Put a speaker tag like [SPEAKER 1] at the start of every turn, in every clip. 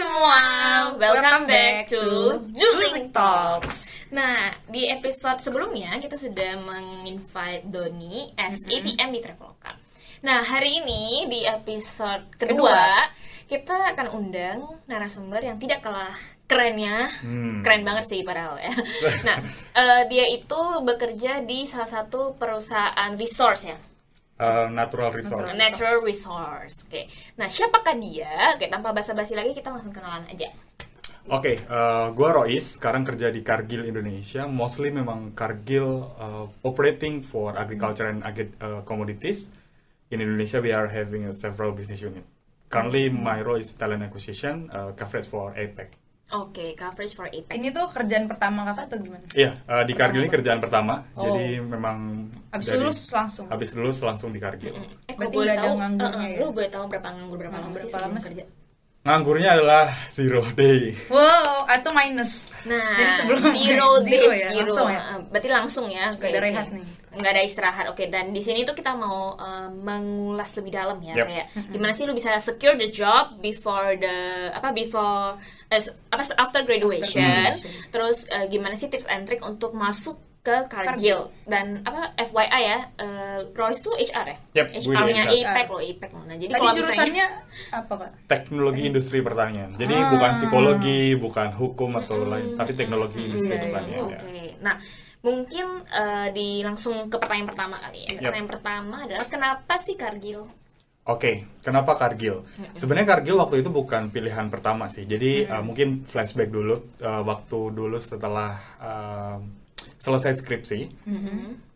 [SPEAKER 1] semua, welcome back to Juling Talks. Nah, di episode sebelumnya kita sudah menginvite Doni as ATM di Traveloka. Nah, hari ini di episode kedua, kita akan undang narasumber yang tidak kalah kerennya,
[SPEAKER 2] Hmm.
[SPEAKER 1] keren banget sih padahal ya. Nah, eh, dia itu bekerja di salah satu perusahaan resource ya,
[SPEAKER 2] Uh, natural resource.
[SPEAKER 1] Natural Resource. Oke. Nah, siapakah dia? Oke, tanpa basa-basi lagi kita langsung kenalan aja.
[SPEAKER 2] Oke, uh, gua Rois, sekarang kerja di Cargill Indonesia. Mostly memang Cargill uh, operating for agriculture and agri- uh, commodities. In Indonesia, we are having uh, several business unit. Currently, my role is talent acquisition, uh, coverage for APEC.
[SPEAKER 1] Oke, coverage for APEC.
[SPEAKER 3] Ini tuh kerjaan pertama kakak atau gimana?
[SPEAKER 2] Iya, uh, di Cargill ini kerjaan pertama.
[SPEAKER 3] Oh.
[SPEAKER 2] Jadi memang
[SPEAKER 3] Abis
[SPEAKER 2] dari-
[SPEAKER 3] lulus langsung.
[SPEAKER 2] habis lulus langsung di Cargill.
[SPEAKER 1] Eh,
[SPEAKER 3] Berarti
[SPEAKER 1] kok boleh tahu?
[SPEAKER 3] nganggurnya
[SPEAKER 1] eh, eh,
[SPEAKER 3] ya?
[SPEAKER 1] Lu boleh tahu berapa nganggur berapa
[SPEAKER 3] Hmm,
[SPEAKER 1] lama
[SPEAKER 3] berapa lama sih?
[SPEAKER 1] kerja?
[SPEAKER 2] Nganggurnya adalah zero day.
[SPEAKER 3] Wow, atau minus.
[SPEAKER 1] Nah,
[SPEAKER 3] Jadi sebelum
[SPEAKER 1] zero,
[SPEAKER 3] zero
[SPEAKER 1] days,
[SPEAKER 3] ya,
[SPEAKER 1] zero.
[SPEAKER 3] langsung ya?
[SPEAKER 1] Eh, Berarti langsung ya.
[SPEAKER 3] Nggak ada rehat nih.
[SPEAKER 1] Nggak ada istirahat. Oke, dan di sini tuh kita mau eh, mengulas lebih dalam ya,
[SPEAKER 2] Yep.
[SPEAKER 1] kayak gimana sih lu bisa secure the job before the apa before eh, apa after graduation.
[SPEAKER 3] graduation.
[SPEAKER 1] Terus eh, gimana sih tips and trick untuk masuk ke Cargill dan apa FYI ya, eh, Royce tuh HR ya?
[SPEAKER 2] Yep,
[SPEAKER 1] HR-nya
[SPEAKER 2] HR.
[SPEAKER 1] IPEC loh, IPEC loh. Nah, jadi
[SPEAKER 3] Tadi
[SPEAKER 1] kalau misalnya
[SPEAKER 3] jurusannya apa kak?
[SPEAKER 2] teknologi industri pertanian. Jadi
[SPEAKER 3] Ah.
[SPEAKER 2] bukan psikologi, bukan hukum atau lain, tapi teknologi industri
[SPEAKER 3] iya.
[SPEAKER 2] pertanian
[SPEAKER 1] Oke,
[SPEAKER 2] ya.
[SPEAKER 1] nah mungkin eh, di langsung ke pertanyaan pertama kali ya.
[SPEAKER 2] Yep.
[SPEAKER 1] Pertanyaan pertama adalah kenapa sih Cargill?
[SPEAKER 2] Oke, kenapa Cargill? Sebenarnya Cargill waktu itu bukan pilihan pertama sih. Jadi uh, mungkin flashback dulu uh, waktu dulu setelah uh, selesai skripsi.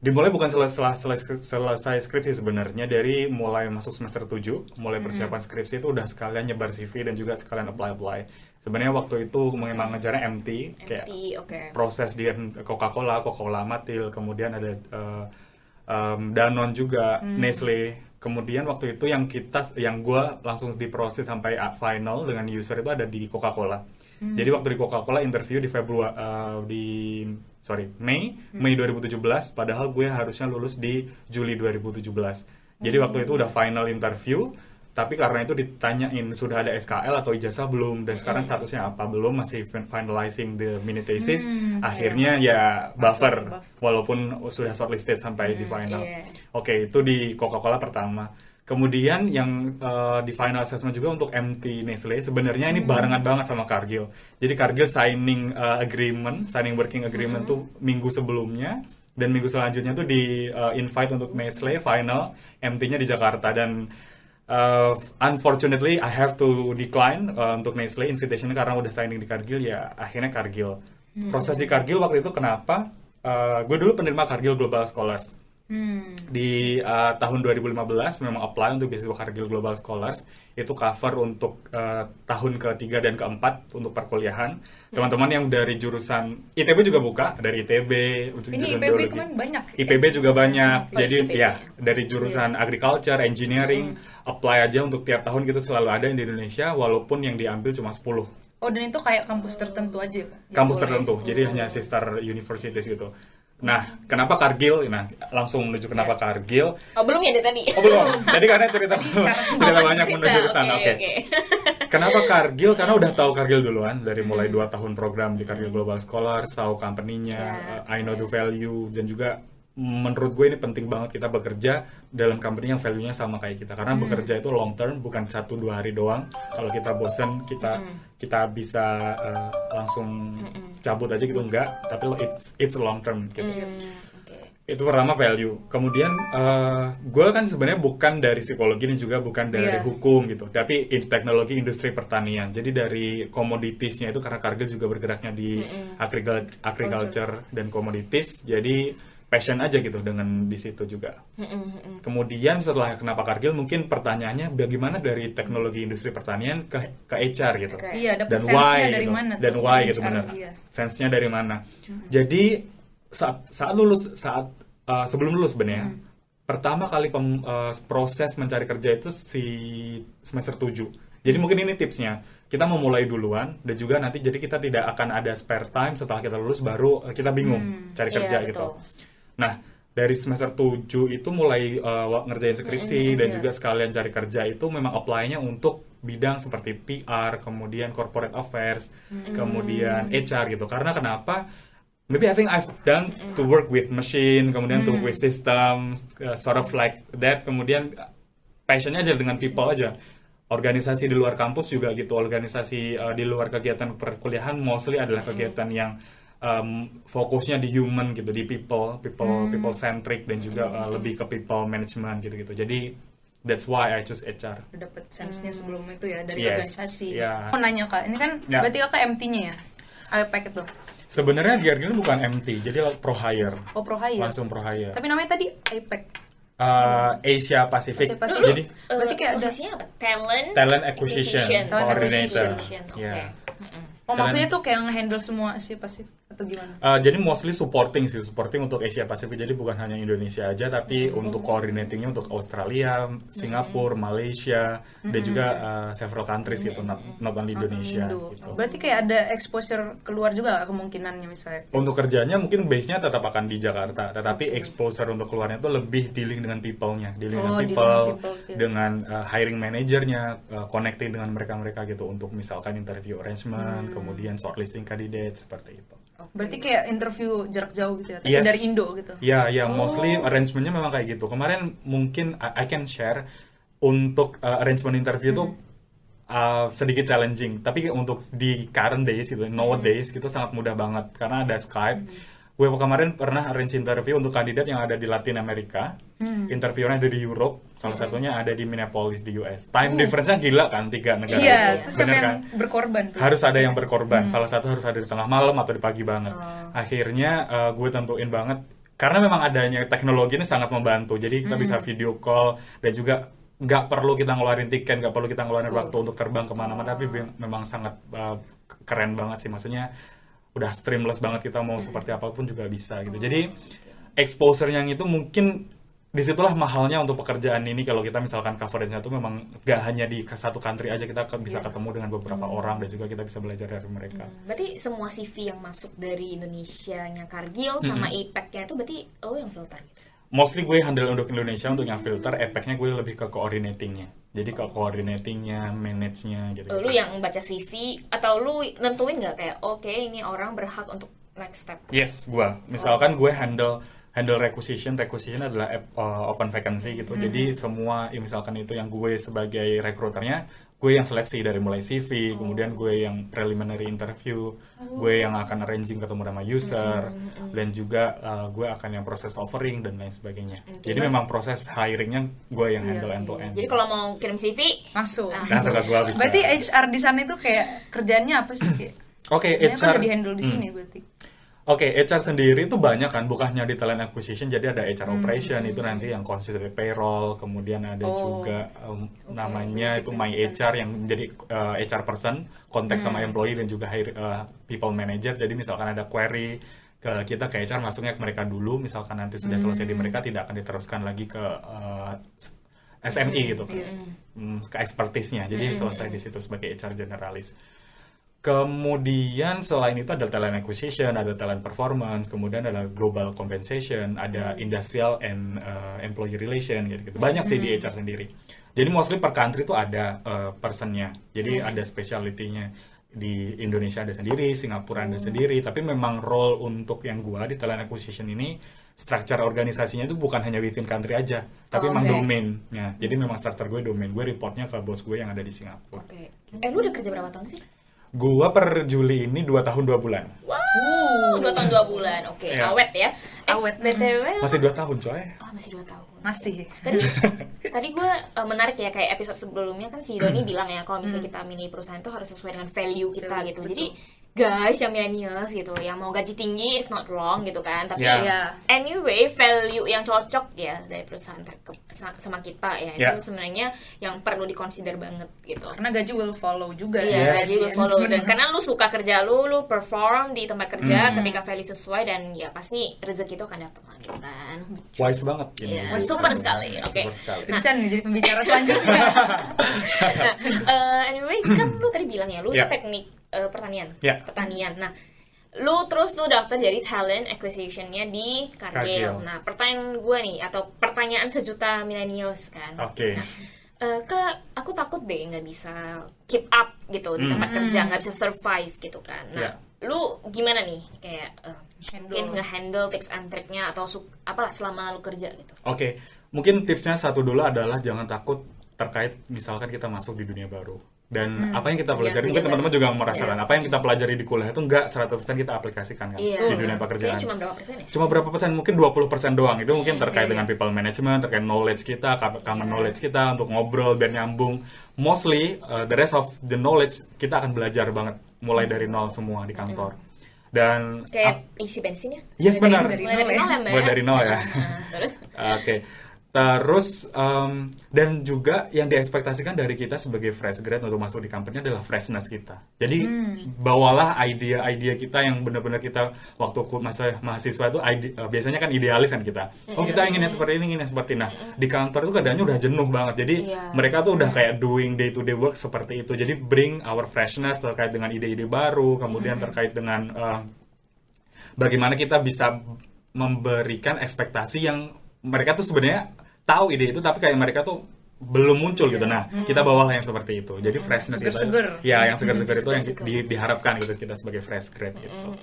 [SPEAKER 2] Dimulai bukan setelah selesai, selesai skripsi sebenarnya dari mulai masuk semester 7, mulai persiapan skripsi itu udah sekalian nyebar CV dan juga sekalian apply-apply. Sebenarnya waktu itu memang ngejarnya MT, kayak
[SPEAKER 1] oke.
[SPEAKER 2] proses di Coca-Cola, Coca-Cola Amatil, kemudian ada uh, um, Danone juga, Nestle. Kemudian waktu itu yang kita, yang gue langsung diproses sampai final dengan user itu ada di Coca-Cola. Jadi waktu di Coca-Cola interview di Februari di sorry Mei Mei 2017, padahal gue harusnya lulus di Juli 2017. Jadi waktu itu udah final interview, tapi karena itu ditanyain sudah ada SKL atau ijazah belum dan sekarang statusnya apa belum masih fin- finalizing the mini thesis.
[SPEAKER 3] Hmm,
[SPEAKER 2] Akhirnya ya buffer
[SPEAKER 3] buff.
[SPEAKER 2] walaupun sudah shortlisted sampai di final.
[SPEAKER 3] iya.
[SPEAKER 2] Oke, itu di Coca-Cola pertama. Kemudian yang uh, di final assessment juga untuk MT Nestle sebenarnya ini barengan banget sama Cargill. Jadi Cargill signing uh, agreement, signing working agreement tuh minggu sebelumnya dan minggu selanjutnya tuh di uh, invite untuk Nestle final MT-nya di Jakarta dan uh, unfortunately I have to decline uh, untuk Nestle invitation karena udah signing di Cargill ya akhirnya Cargill. Proses di Cargill waktu itu kenapa? Uh, gue dulu penerima Cargill Global Scholars
[SPEAKER 3] Hmm.
[SPEAKER 2] di uh, tahun 2015 memang apply untuk beasiswa Cargill Global Scholars itu cover untuk uh, tahun ketiga dan keempat untuk perkuliahan teman-teman yang dari jurusan ITB juga buka dari ITB untuk
[SPEAKER 3] Ini
[SPEAKER 2] jurusan
[SPEAKER 3] IPB
[SPEAKER 2] biologi.
[SPEAKER 3] kemarin banyak.
[SPEAKER 2] IPB juga banyak
[SPEAKER 1] Oh,
[SPEAKER 2] jadi
[SPEAKER 1] IPB.
[SPEAKER 2] ya dari jurusan agriculture engineering apply aja untuk tiap tahun gitu selalu ada di Indonesia walaupun yang diambil cuma 10
[SPEAKER 3] Oh dan itu kayak kampus tertentu aja. Yang
[SPEAKER 2] kampus
[SPEAKER 3] boleh.
[SPEAKER 2] tertentu jadi hanya sister universities gitu nah kenapa Cargill nah langsung menuju kenapa Cargill
[SPEAKER 1] Oh belum ya dari tadi?
[SPEAKER 2] Oh belum. Tadi karena cerita cerita banyak
[SPEAKER 1] cerita.
[SPEAKER 2] menuju ke sana.
[SPEAKER 1] Oke,
[SPEAKER 2] Oke.
[SPEAKER 1] oke.
[SPEAKER 2] Kenapa Cargill? Karena udah tahu Cargill duluan dari mulai dua tahun program di Cargill Global Scholars, tahu company-nya,
[SPEAKER 1] Ya.
[SPEAKER 2] uh, I know the value dan juga menurut gue ini penting banget kita bekerja dalam company yang value-nya sama kayak kita. Karena bekerja itu long term bukan satu dua hari doang. Kalau kita bosen kita kita bisa uh, langsung cabut aja gitu enggak. Tapi it's it's long term gitu.
[SPEAKER 1] Hmm,
[SPEAKER 2] itu pertama value. Kemudian gue kan sebenarnya bukan dari psikologi dan juga bukan dari
[SPEAKER 3] Iya.
[SPEAKER 2] hukum gitu. Tapi in teknologi industri pertanian. Jadi dari komoditiesnya itu karena Cargill juga bergeraknya di agricul- agriculture. dan komoditis. Jadi passion aja gitu dengan di situ juga kemudian setelah kenapa Cargill mungkin pertanyaannya bagaimana dari teknologi industri pertanian ke ke HR gitu
[SPEAKER 1] Oke.
[SPEAKER 3] Iya,
[SPEAKER 2] dan
[SPEAKER 3] sense-nya
[SPEAKER 2] why
[SPEAKER 3] dari
[SPEAKER 2] gitu.
[SPEAKER 3] mana
[SPEAKER 2] dan
[SPEAKER 3] tuh,
[SPEAKER 2] why gitu
[SPEAKER 3] HR,
[SPEAKER 2] benar
[SPEAKER 3] iya.
[SPEAKER 2] sense-nya dari mana jadi saat saat lulus saat uh, sebelum lulus sebenarnya
[SPEAKER 3] Hmm.
[SPEAKER 2] pertama kali pem- uh, proses mencari kerja itu si semester 7 jadi mungkin ini tipsnya kita mau mulai duluan dan juga nanti jadi kita tidak akan ada spare time setelah kita lulus baru kita bingung cari
[SPEAKER 1] Iya,
[SPEAKER 2] kerja
[SPEAKER 1] betul.
[SPEAKER 2] Nah dari semester 7 itu mulai uh, ngerjain skripsi dan juga sekalian cari kerja itu memang apply-nya untuk bidang seperti PR, kemudian corporate affairs,
[SPEAKER 1] Hmm.
[SPEAKER 2] kemudian HR gitu. Karena kenapa? Maybe I think I've done to work with machine, kemudian to
[SPEAKER 1] Hmm.
[SPEAKER 2] work with systems, uh, sort of like that. Kemudian passionnya aja dengan people aja. Organisasi di luar kampus juga gitu. Organisasi uh, di luar kegiatan perkuliahan mostly adalah kegiatan yang um, fokusnya di human gitu, di people, people, people centric dan juga uh, lebih ke people management gitu-gitu. Jadi that's why I choose HR.
[SPEAKER 3] Udah dapet sense-nya sebelum itu ya dari
[SPEAKER 2] Yes,
[SPEAKER 3] organisasi.
[SPEAKER 2] ya.
[SPEAKER 3] Mau nanya kak, ini kan
[SPEAKER 2] Ya.
[SPEAKER 3] berarti kakak MT-nya ya? IPAC itu.
[SPEAKER 2] Sebenarnya di ini bukan MT, jadi pro hire.
[SPEAKER 3] Oh pro hire.
[SPEAKER 2] Langsung pro hire.
[SPEAKER 3] Tapi namanya tadi IPAC.
[SPEAKER 2] Uh, Asia Pacific.
[SPEAKER 3] Asia Pacific.
[SPEAKER 2] Jadi
[SPEAKER 1] Eh,
[SPEAKER 3] Berarti kayak ada-
[SPEAKER 1] apa? Talent
[SPEAKER 2] talent acquisition,
[SPEAKER 3] Talent
[SPEAKER 2] coordinator.
[SPEAKER 1] acquisition.
[SPEAKER 2] Ya.
[SPEAKER 1] Mm-mm.
[SPEAKER 3] Oh
[SPEAKER 2] Talent-
[SPEAKER 3] maksudnya tuh kayak nge-handle semua Asia Pasifik atau gimana?
[SPEAKER 2] Uh, jadi mostly supporting sih, supporting untuk Asia Pasifik. Jadi bukan hanya Indonesia aja, tapi
[SPEAKER 3] Hmm.
[SPEAKER 2] untuk coordinatingnya untuk Australia, Singapura, Malaysia, dan juga uh, several countries gitu, not, not only Indonesia.
[SPEAKER 3] Hmm. Indo.
[SPEAKER 2] Gitu.
[SPEAKER 3] Berarti kayak ada exposure keluar juga nggak kemungkinannya misalnya?
[SPEAKER 2] Untuk kerjanya mungkin base-nya tetap akan di Jakarta, tetapi exposure untuk keluarnya itu lebih dealing dengan people-nya, dealing
[SPEAKER 3] Oh,
[SPEAKER 2] dengan people,
[SPEAKER 3] dengan people, gitu.
[SPEAKER 2] dengan uh, hiring manajernya, uh, connecting dengan mereka-mereka gitu untuk misalkan interview arrangement,
[SPEAKER 3] Hmm.
[SPEAKER 2] kemudian shortlisting candidate seperti itu.
[SPEAKER 3] Berarti kayak interview jarak jauh gitu ya? Tapi
[SPEAKER 2] Yes.
[SPEAKER 3] dari Indo gitu?
[SPEAKER 2] Ya, ya,
[SPEAKER 3] Oh.
[SPEAKER 2] mostly arrangementnya memang kayak gitu. Kemarin mungkin I, I can share untuk uh, arrangement interview
[SPEAKER 3] Hmm.
[SPEAKER 2] tuh uh, sedikit challenging, tapi untuk di current days gitu,
[SPEAKER 3] Hmm.
[SPEAKER 2] nowadays gitu sangat mudah banget karena ada Skype. Gue kemarin pernah arrange interview untuk kandidat yang ada di Latin Amerika.
[SPEAKER 3] Hmm.
[SPEAKER 2] Interviewnya ada di Europe, salah satunya ada di Minneapolis di US. Time difference-nya gila kan, tiga negara.
[SPEAKER 3] Oh. Iya,
[SPEAKER 2] itu. Bener kan?
[SPEAKER 3] berkorban tuh?
[SPEAKER 2] harus ada yang
[SPEAKER 3] Hmm.
[SPEAKER 2] berkorban. Salah satu harus ada di tengah malam atau di pagi banget.
[SPEAKER 3] Oh.
[SPEAKER 2] Akhirnya uh, gue tentuin banget karena memang adanya teknologi ini sangat membantu. Jadi kita bisa
[SPEAKER 3] Hmm.
[SPEAKER 2] video call dan juga nggak perlu kita ngeluarin tiket, nggak perlu kita ngeluarin waktu untuk terbang ke mana-mana. Tapi be- memang sangat uh, keren banget sih. Maksudnya udah streamless banget kita mau seperti apa pun juga bisa gitu. Jadi exposure yang itu mungkin di situlah mahalnya untuk pekerjaan ini kalau kita misalkan coveragenya itu memang gak hanya di satu country aja kita bisa ketemu dengan beberapa orang dan juga kita bisa belajar dari mereka.
[SPEAKER 1] Hmm, Berarti semua CV yang masuk dari Indonesia nya Kargil sama IPAC-nya itu berarti lo yang filter gitu?
[SPEAKER 2] Mostly gue handle untuk Indonesia untuk yang filter, efeknya gue lebih ke coordinatingnya. Jadi ke coordinatingnya, manage-nya gitu.
[SPEAKER 1] Lu yang baca CV atau lu nentuin nggak kayak oke ini orang berhak untuk next step?
[SPEAKER 2] Yes, gue. Misalkan gue handle handle requisition, requisition adalah uh, open vacancy gitu. Jadi semua, ya misalkan itu yang gue sebagai rekruternya, gue yang seleksi dari mulai CV, kemudian gue yang preliminary interview, gue yang akan arranging ketemu sama user, dan juga uh, gue akan yang proses offering dan lain sebagainya. Jadi memang proses hiringnya gue yang handle end to end.
[SPEAKER 1] Jadi kalau mau kirim CV
[SPEAKER 3] Masuk.
[SPEAKER 1] Ah.
[SPEAKER 2] Langsung ke gue bisa.
[SPEAKER 3] Berarti HR di sana itu kayak kerjaannya apa sih? Kayak,
[SPEAKER 2] Oke,
[SPEAKER 3] sebenarnya kan
[SPEAKER 2] HR.
[SPEAKER 3] udah di handle di
[SPEAKER 2] Hmm.
[SPEAKER 3] sini berarti.
[SPEAKER 2] Oke, HR sendiri itu banyak kan, bukan hanya di talent acquisition, jadi ada HR
[SPEAKER 3] Hmm.
[SPEAKER 2] operation itu nanti yang consider payroll, kemudian ada
[SPEAKER 3] Oh.
[SPEAKER 2] juga um, namanya itu my HR yang menjadi uh, HR person, kontak sama
[SPEAKER 3] Hmm.
[SPEAKER 2] employee dan juga hire, uh, people manager. Jadi misalkan ada query ke kita ke HR masuknya ke mereka dulu, misalkan nanti sudah selesai di
[SPEAKER 3] Hmm.
[SPEAKER 2] mereka tidak akan diteruskan lagi ke uh, SME gitu,
[SPEAKER 3] Iya.
[SPEAKER 2] Hmm, ke expertise-nya. Jadi selesai di situ sebagai HR generalis. Kemudian selain itu ada talent acquisition, ada talent performance, kemudian ada global compensation, ada industrial and uh, employee relation gitu, gitu. Banyak sih di HR sendiri. Jadi mostly per country itu ada uh, personnya. Jadi ada specialty-nya. Di Indonesia ada sendiri, Singapura ada sendiri, tapi memang role untuk yang gua di talent acquisition ini structure organisasinya itu bukan hanya within country aja, tapi
[SPEAKER 1] Oh,
[SPEAKER 2] memang
[SPEAKER 1] oke.
[SPEAKER 2] domainnya. Jadi memang starter gue domain. Gue reportnya ke bos gue yang ada di Singapura.
[SPEAKER 1] Oke. Eh lu udah kerja berapa tahun sih?
[SPEAKER 2] Gua per Juli ini 2 tahun 2 bulan.
[SPEAKER 1] Wow, dua tahun dua bulan. Oke,
[SPEAKER 2] Iya.
[SPEAKER 1] awet ya. Eh,
[SPEAKER 3] Awet.
[SPEAKER 1] BTW
[SPEAKER 2] Masih 2 tahun coy.
[SPEAKER 1] Oh, masih dua tahun.
[SPEAKER 3] Masih.
[SPEAKER 1] Tadi tadi gue menarik ya kayak episode sebelumnya kan si Doni bilang ya kalau misalnya kita milih perusahaan itu harus sesuai dengan value kita gitu.
[SPEAKER 3] betul.
[SPEAKER 1] Jadi guys yang millennials gitu yang mau gaji tinggi it's not wrong gitu kan tapi
[SPEAKER 2] Ya.
[SPEAKER 3] Iya.
[SPEAKER 1] anyway value yang cocok ya dari perusahaan terke- sa- sama kita ya
[SPEAKER 2] Ya.
[SPEAKER 1] itu sebenarnya yang perlu dikonsider banget gitu
[SPEAKER 3] Karena gaji will follow juga
[SPEAKER 1] Iya,
[SPEAKER 2] Yes.
[SPEAKER 1] gaji lu follow dan karena lu suka kerja lu, lu perform di tempat kerja ketika value sesuai dan ya pasti rezeki itu akan datang gitu kan.
[SPEAKER 2] Wise banget ini.
[SPEAKER 1] Iya,
[SPEAKER 2] Wise
[SPEAKER 1] super
[SPEAKER 2] banget.
[SPEAKER 1] sekali. Oke.
[SPEAKER 2] Super sekali.
[SPEAKER 3] Bisa nih jadi pembicara selanjutnya.
[SPEAKER 1] Nah, eh, anyway, kan lu tadi bilang ya, lu
[SPEAKER 2] Ya.
[SPEAKER 1] tuh teknik eh, pertanian.
[SPEAKER 2] Ya.
[SPEAKER 1] Pertanian. Nah, lu terus lu daftar jadi talent acquisition-nya di Cargill.
[SPEAKER 2] Cargill.
[SPEAKER 1] Nah, pertanyaan gue nih atau pertanyaan sejuta millennials kan.
[SPEAKER 2] Oke.
[SPEAKER 1] Nah, eh, ke aku takut deh nggak bisa keep up gitu di tempat kerja nggak bisa survive gitu kan nah
[SPEAKER 2] Ya.
[SPEAKER 1] lu gimana nih kayak eh,
[SPEAKER 3] Handle.
[SPEAKER 1] mungkin nge-handle tips and triknya atau su- apalah selama lu kerja gitu
[SPEAKER 2] Oke, mungkin tipsnya satu dulu adalah jangan takut terkait misalkan kita masuk di dunia baru. Dan apa yang kita pelajari,
[SPEAKER 1] Iya,
[SPEAKER 2] mungkin
[SPEAKER 1] iya,
[SPEAKER 2] teman-teman juga merasakan, apa yang kita pelajari di kuliah itu enggak 100% kita aplikasikan kan
[SPEAKER 1] Iya.
[SPEAKER 2] di dunia pekerjaan.
[SPEAKER 1] cuma berapa persen ya
[SPEAKER 2] Cuma berapa persen? Mungkin 20% doang. Itu mungkin terkait
[SPEAKER 3] iya,
[SPEAKER 2] dengan people management, terkait knowledge kita, common
[SPEAKER 1] Iya.
[SPEAKER 2] knowledge kita untuk ngobrol biar nyambung. Mostly uh, the rest of the knowledge kita akan belajar banget mulai dari nol semua di kantor. Dan
[SPEAKER 1] kayak isi bensin ya
[SPEAKER 2] Yes, benar.
[SPEAKER 3] dari
[SPEAKER 1] mulai dari
[SPEAKER 3] nol ya.
[SPEAKER 1] ya?
[SPEAKER 2] Mulai dari nol ya.
[SPEAKER 1] Terus
[SPEAKER 2] Oke. Terus em, dan juga yang diekspektasikan dari kita sebagai fresh grad untuk masuk di company adalah freshness kita. Jadi bawalah ide-ide kita yang benar-benar kita waktu masa mahasiswa itu ide- eh, biasanya kan idealis kan kita. Oh kita inginnya seperti ini, inginnya seperti ini. Nah di kantor itu keadaannya udah jenuh banget. Jadi
[SPEAKER 1] Iya.
[SPEAKER 2] mereka tuh udah kayak doing day to day work seperti itu. Jadi bring our freshness terkait dengan ide-ide baru, kemudian terkait dengan eh, bagaimana kita bisa memberikan ekspektasi yang mereka tuh sebenarnya tahu ide itu tapi kayak mereka tuh belum muncul gitu. Nah, kita bawalah yang seperti itu. Jadi freshness itu
[SPEAKER 3] Seger-seger.
[SPEAKER 2] ya yang segar-segar itu yang
[SPEAKER 1] Seger-seger.
[SPEAKER 2] di- diharapkan gitu kita sebagai fresh grad gitu.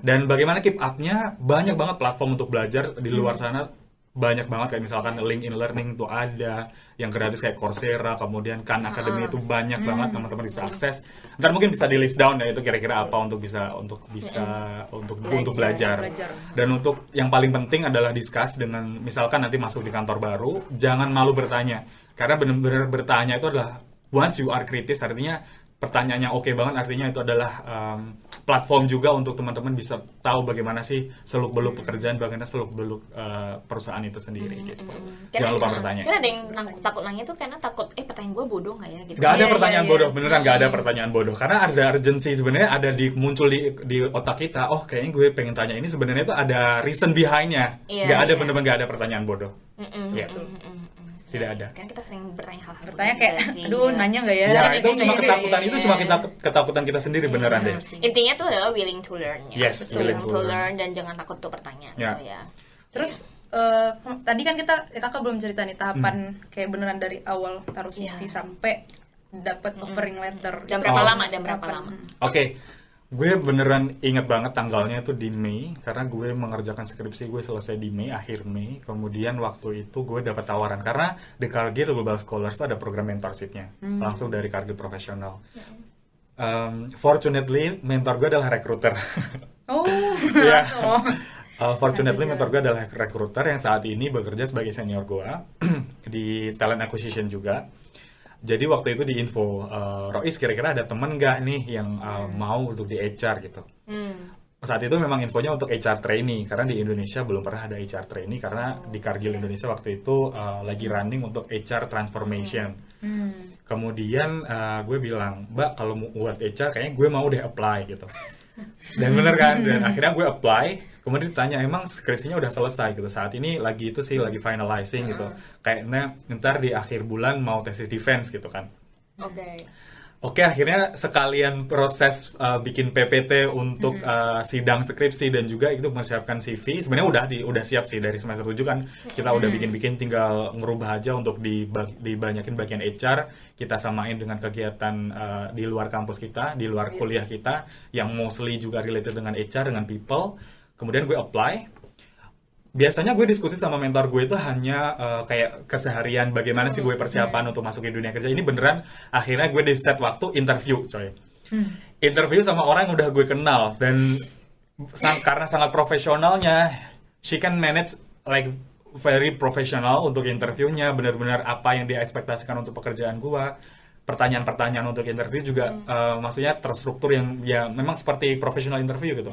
[SPEAKER 2] Dan bagaimana keep up-nya banyak banget platform untuk belajar di luar sana banyak banget kayak misalkan LinkedIn Learning tuh ada yang gratis kayak Coursera kemudian Khan Academy itu banyak banget teman-teman bisa akses. Ntar mungkin bisa di list down ya itu kira-kira apa untuk bisa untuk bisa untuk untuk belajar
[SPEAKER 3] Belajar.
[SPEAKER 2] dan untuk yang paling penting adalah discuss dengan misalkan nanti masuk di kantor baru jangan malu bertanya. Karena benar-benar bertanya itu adalah once you are kritis artinya pertanyaannya oke banget artinya itu adalah um, platform juga untuk teman-teman bisa tahu bagaimana sih seluk beluk pekerjaan bagaimana seluk beluk uh, perusahaan itu sendiri gitu
[SPEAKER 1] Karena-
[SPEAKER 2] jangan lupa bertanya
[SPEAKER 1] Karena ada yang nang- takut nanya tuh karena takut eh pertanyaan gue bodoh nggak ya gitu.
[SPEAKER 2] Gak ada
[SPEAKER 3] Iya,
[SPEAKER 2] pertanyaan
[SPEAKER 3] iya,
[SPEAKER 2] bodoh,
[SPEAKER 3] iya.
[SPEAKER 2] beneran gak ada pertanyaan bodoh. Karena ada urgency sebenarnya ada di muncul di di otak kita. Oh, kayaknya gue pengen tanya ini sebenarnya itu ada reason behind-nya.
[SPEAKER 1] Iya,
[SPEAKER 2] gak ada
[SPEAKER 1] iya.
[SPEAKER 2] bener-bener gak ada pertanyaan bodoh.
[SPEAKER 1] Mm-mm,
[SPEAKER 2] Iya.
[SPEAKER 1] mm-mm, mm-mm.
[SPEAKER 2] Tidak
[SPEAKER 1] Ya,
[SPEAKER 2] ada.
[SPEAKER 1] Kan kita sering bertanya hal-hal.
[SPEAKER 3] Bertanya kayak,
[SPEAKER 1] sih,
[SPEAKER 3] aduh
[SPEAKER 1] ya.
[SPEAKER 3] nanya nggak ya?
[SPEAKER 2] Ya,
[SPEAKER 1] Iya,
[SPEAKER 2] itu
[SPEAKER 1] iya,
[SPEAKER 2] cuma
[SPEAKER 1] iya,
[SPEAKER 2] ketakutan
[SPEAKER 1] iya,
[SPEAKER 2] itu
[SPEAKER 1] iya.
[SPEAKER 2] cuma kita ketakutan kita sendiri beneran deh.
[SPEAKER 1] Intinya tuh adalah willing to learn ya.
[SPEAKER 2] Yes,
[SPEAKER 1] Betul,
[SPEAKER 2] willing to
[SPEAKER 1] to
[SPEAKER 2] learn.
[SPEAKER 1] learn dan jangan takut untuk bertanya
[SPEAKER 2] Ya.
[SPEAKER 1] gitu ya.
[SPEAKER 3] Terus eh, tadi kan kita kakak belum cerita nih tahapan
[SPEAKER 2] Hmm.
[SPEAKER 3] kayak beneran dari awal taruh CV
[SPEAKER 1] Iya.
[SPEAKER 3] sampai dapat offering letter.
[SPEAKER 1] Dan berapa
[SPEAKER 2] Oh.
[SPEAKER 1] lama dan berapa lama?
[SPEAKER 2] Oke, gue beneran inget banget tanggalnya itu di Mei karena gue mengerjakan skripsi gue selesai di Mei akhir Mei. Kemudian waktu itu gue dapat tawaran karena di Cargill Global Scholars itu ada program mentorshipnya langsung dari Cargill profesional. Um, fortunately mentor gue adalah recruiter.
[SPEAKER 3] Oh,
[SPEAKER 2] Iya.
[SPEAKER 3] oh.
[SPEAKER 2] Uh, fortunately mentor gue adalah recruiter yang saat ini bekerja sebagai senior gue di talent acquisition juga. Jadi waktu itu di info, uh, Rois kira-kira ada temen nggak nih yang uh, mau untuk di HR gitu.
[SPEAKER 1] Hmm.
[SPEAKER 2] Saat itu memang infonya untuk HR trainee karena di Indonesia belum pernah ada HR trainee karena di Cargill Indonesia waktu itu uh, lagi running untuk HR transformation.
[SPEAKER 3] Hmm.
[SPEAKER 2] Kemudian uh, gue bilang, Mbak kalau mau buat HR kayaknya gue mau deh apply gitu. Dan bener kan, dan akhirnya gue apply. Kemudian ditanya emang skripsinya udah selesai gitu. Saat ini lagi itu sih lagi finalizing gitu. Kayaknya ntar di akhir bulan mau tesis defense gitu kan.
[SPEAKER 1] Oke.
[SPEAKER 2] Oke, akhirnya sekalian proses uh, bikin PPT untuk uh, sidang skripsi dan juga itu mempersiapkan CV. Sebenarnya udah di, udah siap sih dari semester 7 kan kita udah bikin-bikin tinggal ngerubah aja untuk dibag- dibanyakin bagian HR, kita samain dengan kegiatan uh, di luar kampus kita, di luar kuliah kita yang mostly juga related dengan HR dengan people. Kemudian gue apply, biasanya gue diskusi sama mentor gue itu hanya uh, kayak keseharian bagaimana sih gue persiapan untuk masuk ke dunia kerja. Ini beneran akhirnya gue di set waktu interview coy. Interview sama orang yang udah gue kenal dan sang- karena sangat profesionalnya she can manage like very professional untuk interviewnya benar-benar apa yang dia ekspektasikan untuk pekerjaan gue pertanyaan-pertanyaan untuk interview juga uh, maksudnya terstruktur yang ya memang seperti professional interview gitu.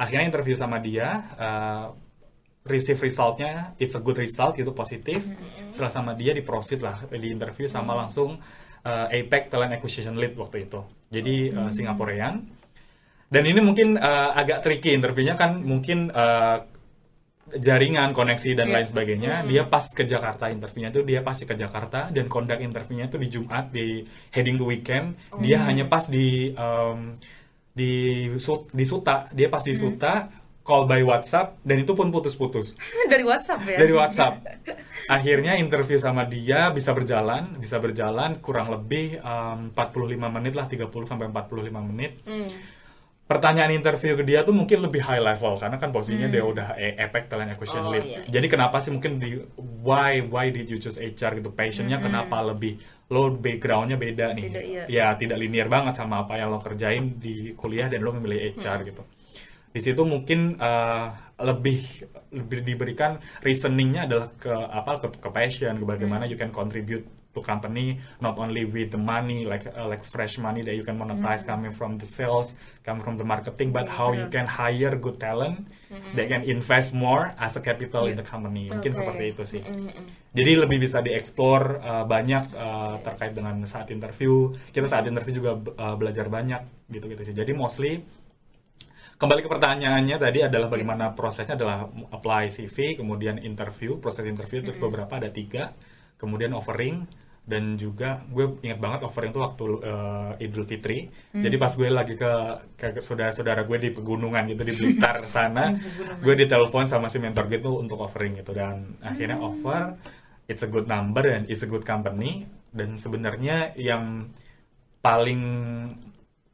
[SPEAKER 2] Akhirnya interview sama dia uh, receive resultnya it's a good result gitu positif. Setelah sama dia di proceed lah di interview sama langsung uh, APEC Talent Acquisition Lead waktu itu. Jadi uh, Singaporean. Dan ini mungkin uh, agak tricky interviewnya kan mungkin uh, jaringan koneksi dan
[SPEAKER 1] Iya.
[SPEAKER 2] lain sebagainya dia pas ke Jakarta interviewnya tuh dia pasti ke Jakarta dan conduct interviewnya tuh di Jumat di heading to weekend dia hanya pas di um, di Sut- di Suta dia pas di Suta call by WhatsApp dan itu pun putus-putus
[SPEAKER 3] dari WhatsApp ya
[SPEAKER 2] dari WhatsApp. Akhirnya interview sama dia bisa berjalan, bisa berjalan kurang lebih um, 45 menit lah, 30 sampai 45 menit.
[SPEAKER 1] Hmm.
[SPEAKER 2] Pertanyaan interview ke dia tuh mungkin lebih high level karena kan posisinya dia udah e- Epic Talent Acquisition
[SPEAKER 1] Oh,
[SPEAKER 2] Lead.
[SPEAKER 1] iya, iya.
[SPEAKER 2] Jadi kenapa sih mungkin di why why did you choose HR gitu? Passionnya kenapa lebih lo backgroundnya beda nih?
[SPEAKER 3] Beda, iya.
[SPEAKER 2] Ya tidak linear banget sama apa yang lo kerjain di kuliah dan lo memilih HR gitu. Di situ mungkin eh, lebih lebih diberikan reasoningnya adalah ke apa ke, ke passion, ke bagaimana you can contribute to company not only with the money like uh, like fresh money that you can monetize coming from the sales, coming from the marketing, but how you can hire good talent that can invest more as a capital in the company. Mungkin
[SPEAKER 1] Oke.
[SPEAKER 2] seperti itu sih.
[SPEAKER 1] Mm-mm.
[SPEAKER 2] Jadi lebih bisa dieksplor uh, banyak uh, terkait dengan saat interview. Kita saat interview juga uh, belajar banyak gitu-gitu sih. Jadi mostly kembali ke pertanyaannya tadi adalah bagaimana prosesnya adalah apply CV, kemudian interview, proses interview itu beberapa ada tiga, kemudian offering dan juga gue ingat banget offering itu waktu uh, Idul Fitri. Jadi pas gue lagi ke ke saudara-saudara gue di pegunungan gitu di Blitar sana, gue ditelepon sama si mentor gitu untuk offering gitu dan akhirnya offer it's a good number and it's a good company dan sebenarnya yang paling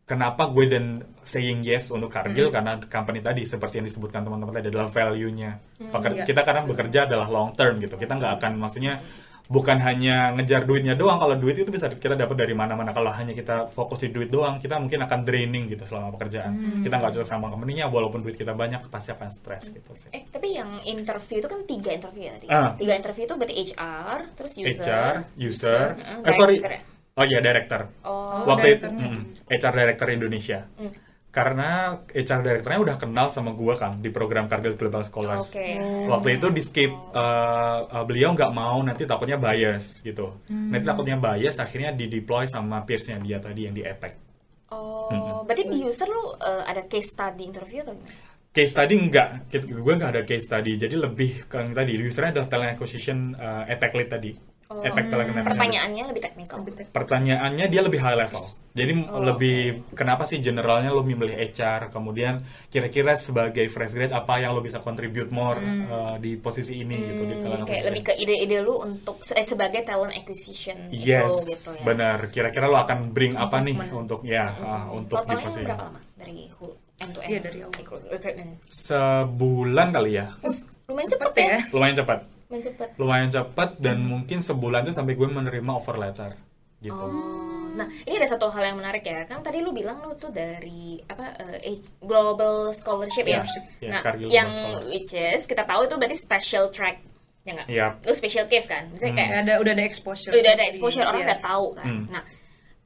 [SPEAKER 2] kenapa gue dan saying yes untuk Cargill karena company tadi seperti yang disebutkan teman-teman tadi adalah value-nya. Peker-
[SPEAKER 3] iya.
[SPEAKER 2] Kita karena bekerja adalah long term gitu. Kita nggak akan maksudnya bukan hanya ngejar duitnya doang. Kalau duit itu bisa kita dapat dari mana-mana. Kalau hanya kita fokus di duit doang, kita mungkin akan draining gitu selama pekerjaan. Kita nggak cocok sama company-nya walaupun duit kita banyak pasti akan stres gitu sih.
[SPEAKER 1] Eh, tapi yang interview itu kan tiga interview ya tadi.
[SPEAKER 2] Ah.
[SPEAKER 1] Tiga interview itu berarti HR, terus user,
[SPEAKER 2] HR, user,
[SPEAKER 1] Heeh,
[SPEAKER 2] eh sorry,
[SPEAKER 1] ya?
[SPEAKER 2] oh iya director.
[SPEAKER 1] Oh,
[SPEAKER 2] Waktu itu
[SPEAKER 3] director.
[SPEAKER 2] mm, HR director Indonesia.
[SPEAKER 1] Hmm.
[SPEAKER 2] Karena HR directornya udah kenal sama gua kan di program Cargill Global Scholars.
[SPEAKER 1] Oke.
[SPEAKER 2] Waktu itu di skip uh, uh, beliau nggak mau nanti takutnya bias gitu. Nanti takutnya bias akhirnya di deploy sama peersnya dia tadi yang di EPEC.
[SPEAKER 1] Oh, berarti di user lu eh, ada case study interview atau gimana?
[SPEAKER 2] Case study enggak, gue nggak ada case study. Jadi lebih ke yang tadi, usernya adalah talent acquisition uh, EPEC lead tadi.
[SPEAKER 1] Oh,
[SPEAKER 2] acquisition lead.
[SPEAKER 1] Pertanyaannya lebih teknikal.
[SPEAKER 2] pertanyaannya dia lebih high level. Jadi
[SPEAKER 1] Oh,
[SPEAKER 2] lebih kenapa sih generalnya lo memilih HR, kemudian kira-kira sebagai fresh grade apa yang lo bisa contribute more uh, di posisi ini gitu di
[SPEAKER 1] Hmm,
[SPEAKER 2] talent
[SPEAKER 1] jadi kayak lebih ke ide-ide lu untuk eh, sebagai talent acquisition
[SPEAKER 2] Yes,
[SPEAKER 1] itu gitu ya.
[SPEAKER 2] benar. Kira-kira lo akan bring apa nih untuk ya uh, untuk di
[SPEAKER 1] Totalnya
[SPEAKER 2] posisi
[SPEAKER 1] berapa lama dari whole end to end?
[SPEAKER 3] Iya, dari awal.
[SPEAKER 1] recruitment.
[SPEAKER 2] sebulan kali ya.
[SPEAKER 1] Oh, lumayan
[SPEAKER 3] Cepet
[SPEAKER 1] cepet, ya.
[SPEAKER 3] ya.
[SPEAKER 2] Lumayan cepat.
[SPEAKER 1] Lumayan cepet.
[SPEAKER 2] Lumayan cepat dan mungkin sebulan tuh sampai gue menerima offer letter gitu.
[SPEAKER 1] Oh, nah ini ada satu hal yang menarik ya. Kan tadi lu bilang lu tuh dari apa eh, H- Global Scholarship ya.
[SPEAKER 2] Scholarship, ya,
[SPEAKER 1] nah,
[SPEAKER 2] Cargill
[SPEAKER 1] yang which is kita tahu itu berarti special track ya nggak?
[SPEAKER 2] Iya.
[SPEAKER 1] Lu special case kan. Misalnya kayak
[SPEAKER 3] ada udah ada exposure
[SPEAKER 1] udah ada exposure orang
[SPEAKER 3] iya.
[SPEAKER 1] udah tahu kan.
[SPEAKER 2] Hmm.
[SPEAKER 1] Nah,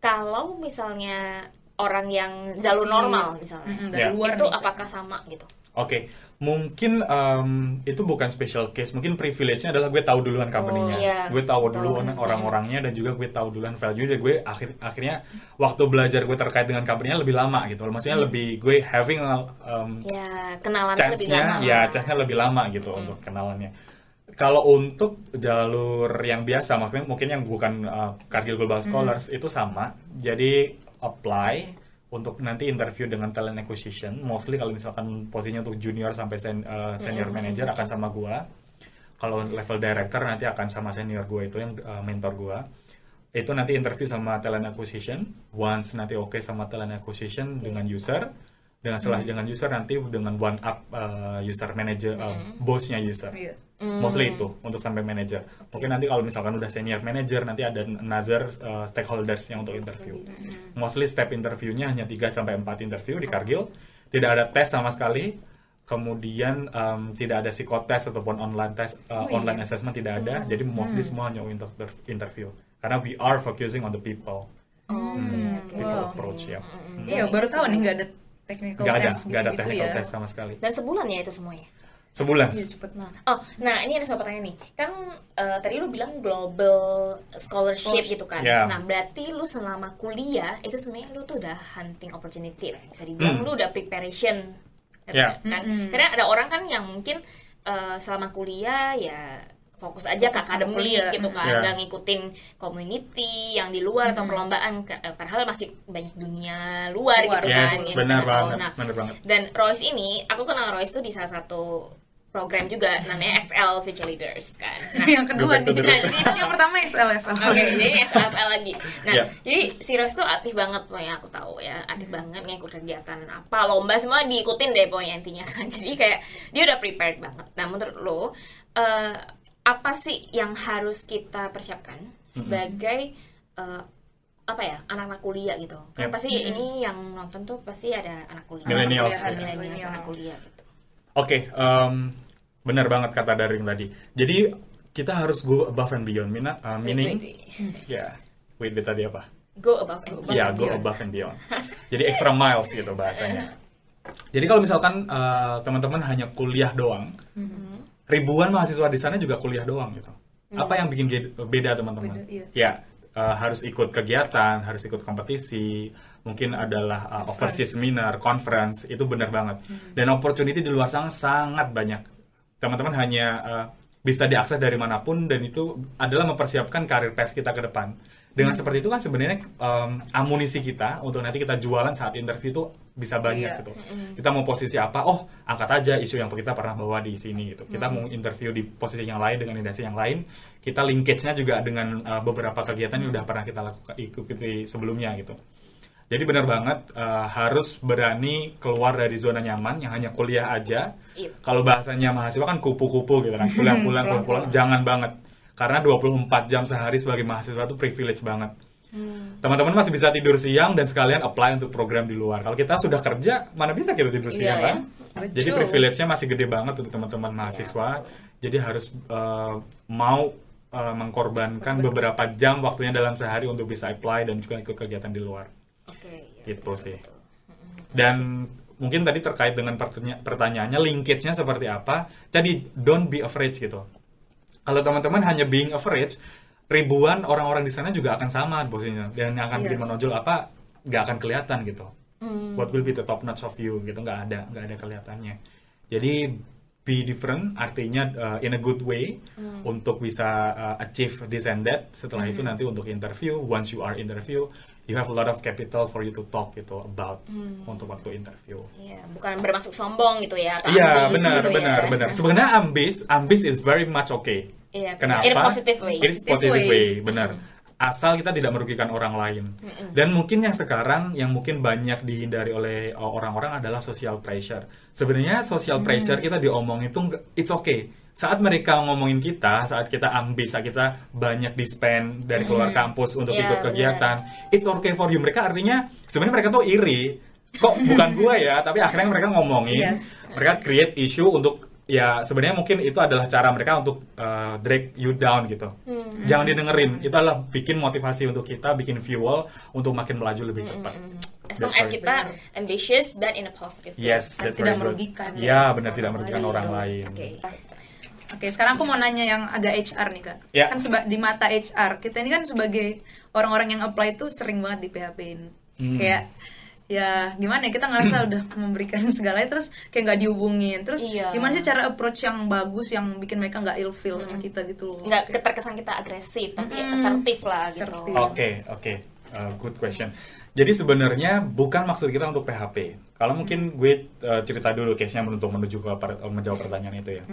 [SPEAKER 1] kalau misalnya orang yang jalur normal misalnya,
[SPEAKER 3] Mm-mm, dari
[SPEAKER 2] Ya.
[SPEAKER 3] luar
[SPEAKER 1] itu
[SPEAKER 3] nih,
[SPEAKER 1] apakah sama gitu?
[SPEAKER 2] Oke, mungkin em, itu bukan special case. Mungkin privilege-nya adalah gue tahu duluan company-nya,
[SPEAKER 1] Oh, iya.
[SPEAKER 2] gue tahu duluan orang-orangnya dan juga gue tahu duluan value. Dan gue akhir akhirnya waktu belajar gue terkait dengan company-nya lebih lama gitu. Maksudnya lebih gue having um,
[SPEAKER 1] Ya, kenalannya lebih
[SPEAKER 2] chance-nya,
[SPEAKER 1] lama.
[SPEAKER 2] ya chance-nya lebih lama gitu untuk kenalannya. Kalau untuk jalur yang biasa, maksudnya mungkin yang bukan uh, Cargill Global Scholars itu sama. Jadi apply untuk nanti interview dengan talent acquisition. Mostly kalau misalkan posisinya untuk junior sampai sen- uh, senior manager akan sama gua. Kalau level director nanti akan sama senior gua itu yang uh, mentor gua. Itu nanti interview sama talent acquisition. Once nanti oke sama talent acquisition dengan user, dengan setelah dengan user nanti dengan one up uh, user manager, uh, bosnya user.
[SPEAKER 3] Iya.
[SPEAKER 2] Mostly itu untuk sampai manager. Mungkin nanti kalau misalkan udah senior manager nanti ada another uh, stakeholders yang untuk interview. Mostly step interviewnya hanya 3 sampai 4 interview di Cargill. Tidak ada tes sama sekali. Kemudian um, tidak ada psikotes ataupun online test, uh, online assessment tidak ada. Jadi mostly semua hanya untuk ter- interview. Karena we are focusing on the people.
[SPEAKER 1] Oh, oke, oke.
[SPEAKER 2] People
[SPEAKER 3] Wow.
[SPEAKER 2] approach ya. Hmm.
[SPEAKER 3] Iya, baru tahu nih nggak ada technical
[SPEAKER 2] Nggak ada,
[SPEAKER 3] test
[SPEAKER 2] nggak ada
[SPEAKER 3] gitu
[SPEAKER 2] technical
[SPEAKER 3] ya.
[SPEAKER 2] test sama sekali.
[SPEAKER 1] Dan sebulan ya itu semuanya.
[SPEAKER 2] Sebulan.
[SPEAKER 3] Iya, cepet.
[SPEAKER 1] Nah, oh, nah ini ada satu pertanyaan nih. Kan eh, tadi lu bilang global scholarship gitu kan.
[SPEAKER 2] Ya.
[SPEAKER 1] Nah, berarti lu selama kuliah itu sebenarnya lu tuh udah hunting opportunity lah. Bisa dibilang
[SPEAKER 2] Hmm.
[SPEAKER 1] lu udah preparation. gitu
[SPEAKER 2] Ya.
[SPEAKER 1] Kan? Karena ada orang kan yang mungkin eh, selama kuliah ya fokus aja ke
[SPEAKER 3] Fokus
[SPEAKER 1] akademik
[SPEAKER 3] kuliah.
[SPEAKER 1] gitu kan
[SPEAKER 2] Iya.
[SPEAKER 1] nggak ngikutin community yang di luar atau perlombaan eh, padahal masih banyak dunia luar,
[SPEAKER 3] Luar.
[SPEAKER 1] gitu
[SPEAKER 2] Yes,
[SPEAKER 1] kan kita
[SPEAKER 2] benar
[SPEAKER 1] tahu.
[SPEAKER 2] banget,
[SPEAKER 1] Nah,
[SPEAKER 2] benar banget.
[SPEAKER 1] dan Royce ini aku kenal Royce tuh di salah satu program juga namanya XL Future Leaders kan nah,
[SPEAKER 3] yang kedua nih.
[SPEAKER 1] Nah, jadi itu
[SPEAKER 3] yang pertama XLF.
[SPEAKER 1] Oke, jadi SFL lagi. Nah,
[SPEAKER 2] Iya.
[SPEAKER 1] jadi si Rose tuh aktif banget pokoknya aku tahu ya, aktif banget ngikut kegiatan apa lomba semua diikutin deh pokoknya intinya kan. Jadi kayak dia udah prepared banget. Nah, menurut lo eh, apa sih yang harus kita persiapkan sebagai eh, apa ya anak-anak kuliah gitu? Kan
[SPEAKER 2] Yep.
[SPEAKER 1] pasti ini yang nonton tuh pasti ada anak kuliah, kuliah,
[SPEAKER 2] ya.
[SPEAKER 1] anak kuliah gitu.
[SPEAKER 2] Oke, em, benar banget kata Daring tadi. Jadi kita harus go above and beyond, Mina, uh, meaning, ya, wait, wait tadi apa?
[SPEAKER 1] Go above and beyond.
[SPEAKER 2] Iya, go above and beyond. Jadi extra miles gitu bahasanya. Jadi kalau misalkan uh, teman-teman hanya kuliah doang, ribuan mahasiswa di sana juga kuliah doang gitu. Apa yang bikin beda teman-teman?
[SPEAKER 3] Iya.
[SPEAKER 2] Ya, uh, harus ikut kegiatan, harus ikut kompetisi, mungkin adalah uh, overseas seminar, conference, itu benar banget. Dan opportunity di luar sana sangat banyak. Teman-teman hanya uh, bisa diakses dari mana pun dan itu adalah mempersiapkan karir path kita ke depan. Dengan seperti itu kan sebenarnya um, amunisi kita untuk nanti kita jualan saat interview itu bisa banyak
[SPEAKER 3] Iya.
[SPEAKER 2] gitu. Kita mau posisi apa? Oh, angkat aja isu yang kita pernah bawa di sini gitu. Kita mau interview di posisi yang lain dengan industri yang lain. Kita linkage-nya juga dengan uh, beberapa kegiatan yang udah pernah kita lakukan ikuti sebelumnya gitu. Jadi benar banget uh, harus berani keluar dari zona nyaman yang hanya kuliah aja.
[SPEAKER 1] Iya.
[SPEAKER 2] Kalau bahasanya mahasiswa kan kupu-kupu gitu kan, kuliah pulang, pulang, jangan banget. Karena 24 jam sehari sebagai mahasiswa itu privilege banget. Teman-teman masih bisa tidur siang dan sekalian apply untuk program di luar. Kalau kita sudah kerja, mana bisa kita tidur
[SPEAKER 1] Iya,
[SPEAKER 2] siang
[SPEAKER 1] ya.
[SPEAKER 2] kan?
[SPEAKER 3] Betul.
[SPEAKER 2] Jadi privilege-nya masih gede banget untuk teman-teman mahasiswa. Jadi harus uh, mau uh, mengkorbankan beberapa jam waktunya dalam sehari untuk bisa apply dan juga ikut kegiatan di luar.
[SPEAKER 1] Oke. ya,
[SPEAKER 2] Gitu
[SPEAKER 1] betul,
[SPEAKER 2] sih.
[SPEAKER 1] betul.
[SPEAKER 2] Dan mungkin tadi terkait dengan pertanya- pertanyaannya linkage-nya seperti apa. Jadi don't be afraid gitu. Kalau teman-teman hanya being afraid, ribuan orang-orang di sana juga akan sama posisinya dan yang akan bikin
[SPEAKER 3] Yes.
[SPEAKER 2] menonjol apa nggak akan kelihatan gitu.
[SPEAKER 1] Hmm.
[SPEAKER 2] What will be the top notch of you gitu nggak ada nggak ada kelihatannya. Jadi be different artinya uh, in a good way
[SPEAKER 1] Hmm.
[SPEAKER 2] untuk bisa uh, achieve this and that. Setelah itu nanti untuk interview, once you are interview, you have a lot of capital for you to talk gitu about
[SPEAKER 1] Hmm.
[SPEAKER 2] untuk waktu interview.
[SPEAKER 1] Iya, bukan bermaksud sombong gitu ya
[SPEAKER 2] Iya
[SPEAKER 1] ambis
[SPEAKER 2] benar
[SPEAKER 1] gitu
[SPEAKER 2] benar
[SPEAKER 1] ya.
[SPEAKER 2] benar. Sebenarnya ambis ambis is very much okay.
[SPEAKER 1] Iya,
[SPEAKER 2] Kenapa?
[SPEAKER 1] in a positive way.
[SPEAKER 2] In a positive way,
[SPEAKER 3] way.
[SPEAKER 2] benar. Asal kita tidak merugikan orang lain. Dan mungkin yang sekarang yang mungkin banyak dihindari oleh uh, orang-orang adalah social pressure. Sebenarnya social pressure kita diomongin itu it's okay. Saat mereka ngomongin kita, saat kita ambis, saat kita banyak di spend dari keluar kampus untuk
[SPEAKER 1] Iya,
[SPEAKER 2] ikut
[SPEAKER 1] benar.
[SPEAKER 2] kegiatan, it's okay for you. Mereka artinya sebenarnya mereka tuh iri. Kok bukan gua ya, tapi akhirnya mereka ngomongin,
[SPEAKER 3] Yes.
[SPEAKER 2] mereka create issue untuk ya sebenarnya mungkin itu adalah cara mereka untuk uh, drag you down gitu.
[SPEAKER 1] Hmm.
[SPEAKER 2] Jangan didengerin. Itu adalah bikin motivasi untuk kita, bikin fuel untuk makin melaju lebih cepat.
[SPEAKER 1] As long as kita ambitious but in a positive way.
[SPEAKER 2] Yes, that's
[SPEAKER 3] tidak merugikan
[SPEAKER 2] Ya, benar tidak merugikan
[SPEAKER 1] Gitu.
[SPEAKER 2] orang lain.
[SPEAKER 1] Oke.
[SPEAKER 3] Oke, sekarang aku mau nanya yang agak HR nih kak.
[SPEAKER 2] Ya.
[SPEAKER 3] Kan seba- di mata HR kita ini kan sebagai orang-orang yang apply itu sering banget di PHP-in.
[SPEAKER 2] Hmm.
[SPEAKER 3] Kayak ya gimana ya kita ngerasa udah memberikan segalanya terus kayak nggak dihubungin. Terus
[SPEAKER 1] Iya.
[SPEAKER 3] gimana sih cara approach yang bagus yang bikin mereka nggak ilfeel sama kita gitu loh.
[SPEAKER 1] Nggak keterkesan kita agresif, tapi asertif lah gitu.
[SPEAKER 2] Oke, oke. Uh, good question. Jadi sebenarnya bukan maksud kita untuk PHP. Kalau mungkin gue uh, cerita dulu case-nya untuk menuju ke per- uh, menjawab pertanyaan itu ya.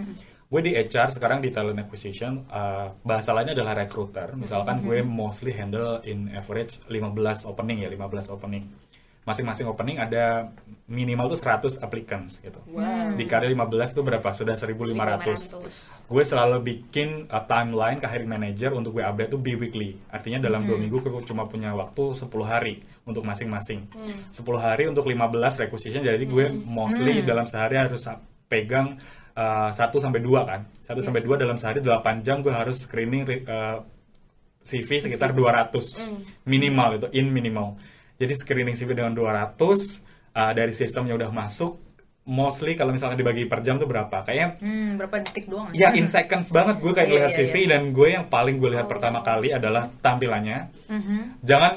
[SPEAKER 2] Gue di HR sekarang di talent acquisition, uh, bahasa lainnya adalah recruiter. Misalkan gue mostly handle in average 15 opening ya, 15 opening. Masing-masing opening ada minimal tuh 100 applicants gitu.
[SPEAKER 1] Wow.
[SPEAKER 2] Dikali 15 itu berapa? Sudah 1.500 gue selalu bikin uh, timeline ke hiring manager untuk gue update tuh bi-weekly. Artinya dalam dua minggu gue cuma punya waktu 10 hari untuk masing-masing. 10 hari untuk 15 requisition, jadi gue mostly dalam sehari harus pegang uh, 1 sampai 2 kan. 1 sampai 2 dalam sehari 8 jam gue harus screening re- uh, CV sekitar 200 minimal itu in minimal. Jadi screening CV dengan 200 uh, dari sistemnya udah masuk. Mostly kalau misalnya dibagi per jam tuh berapa? Kayaknya
[SPEAKER 3] Hmm, berapa detik doang?
[SPEAKER 2] Ya in seconds banget gue kayak
[SPEAKER 3] Iya,
[SPEAKER 2] lihat
[SPEAKER 3] iya,
[SPEAKER 2] CV dan gue yang paling gue lihat pertama kali adalah tampilannya. Jangan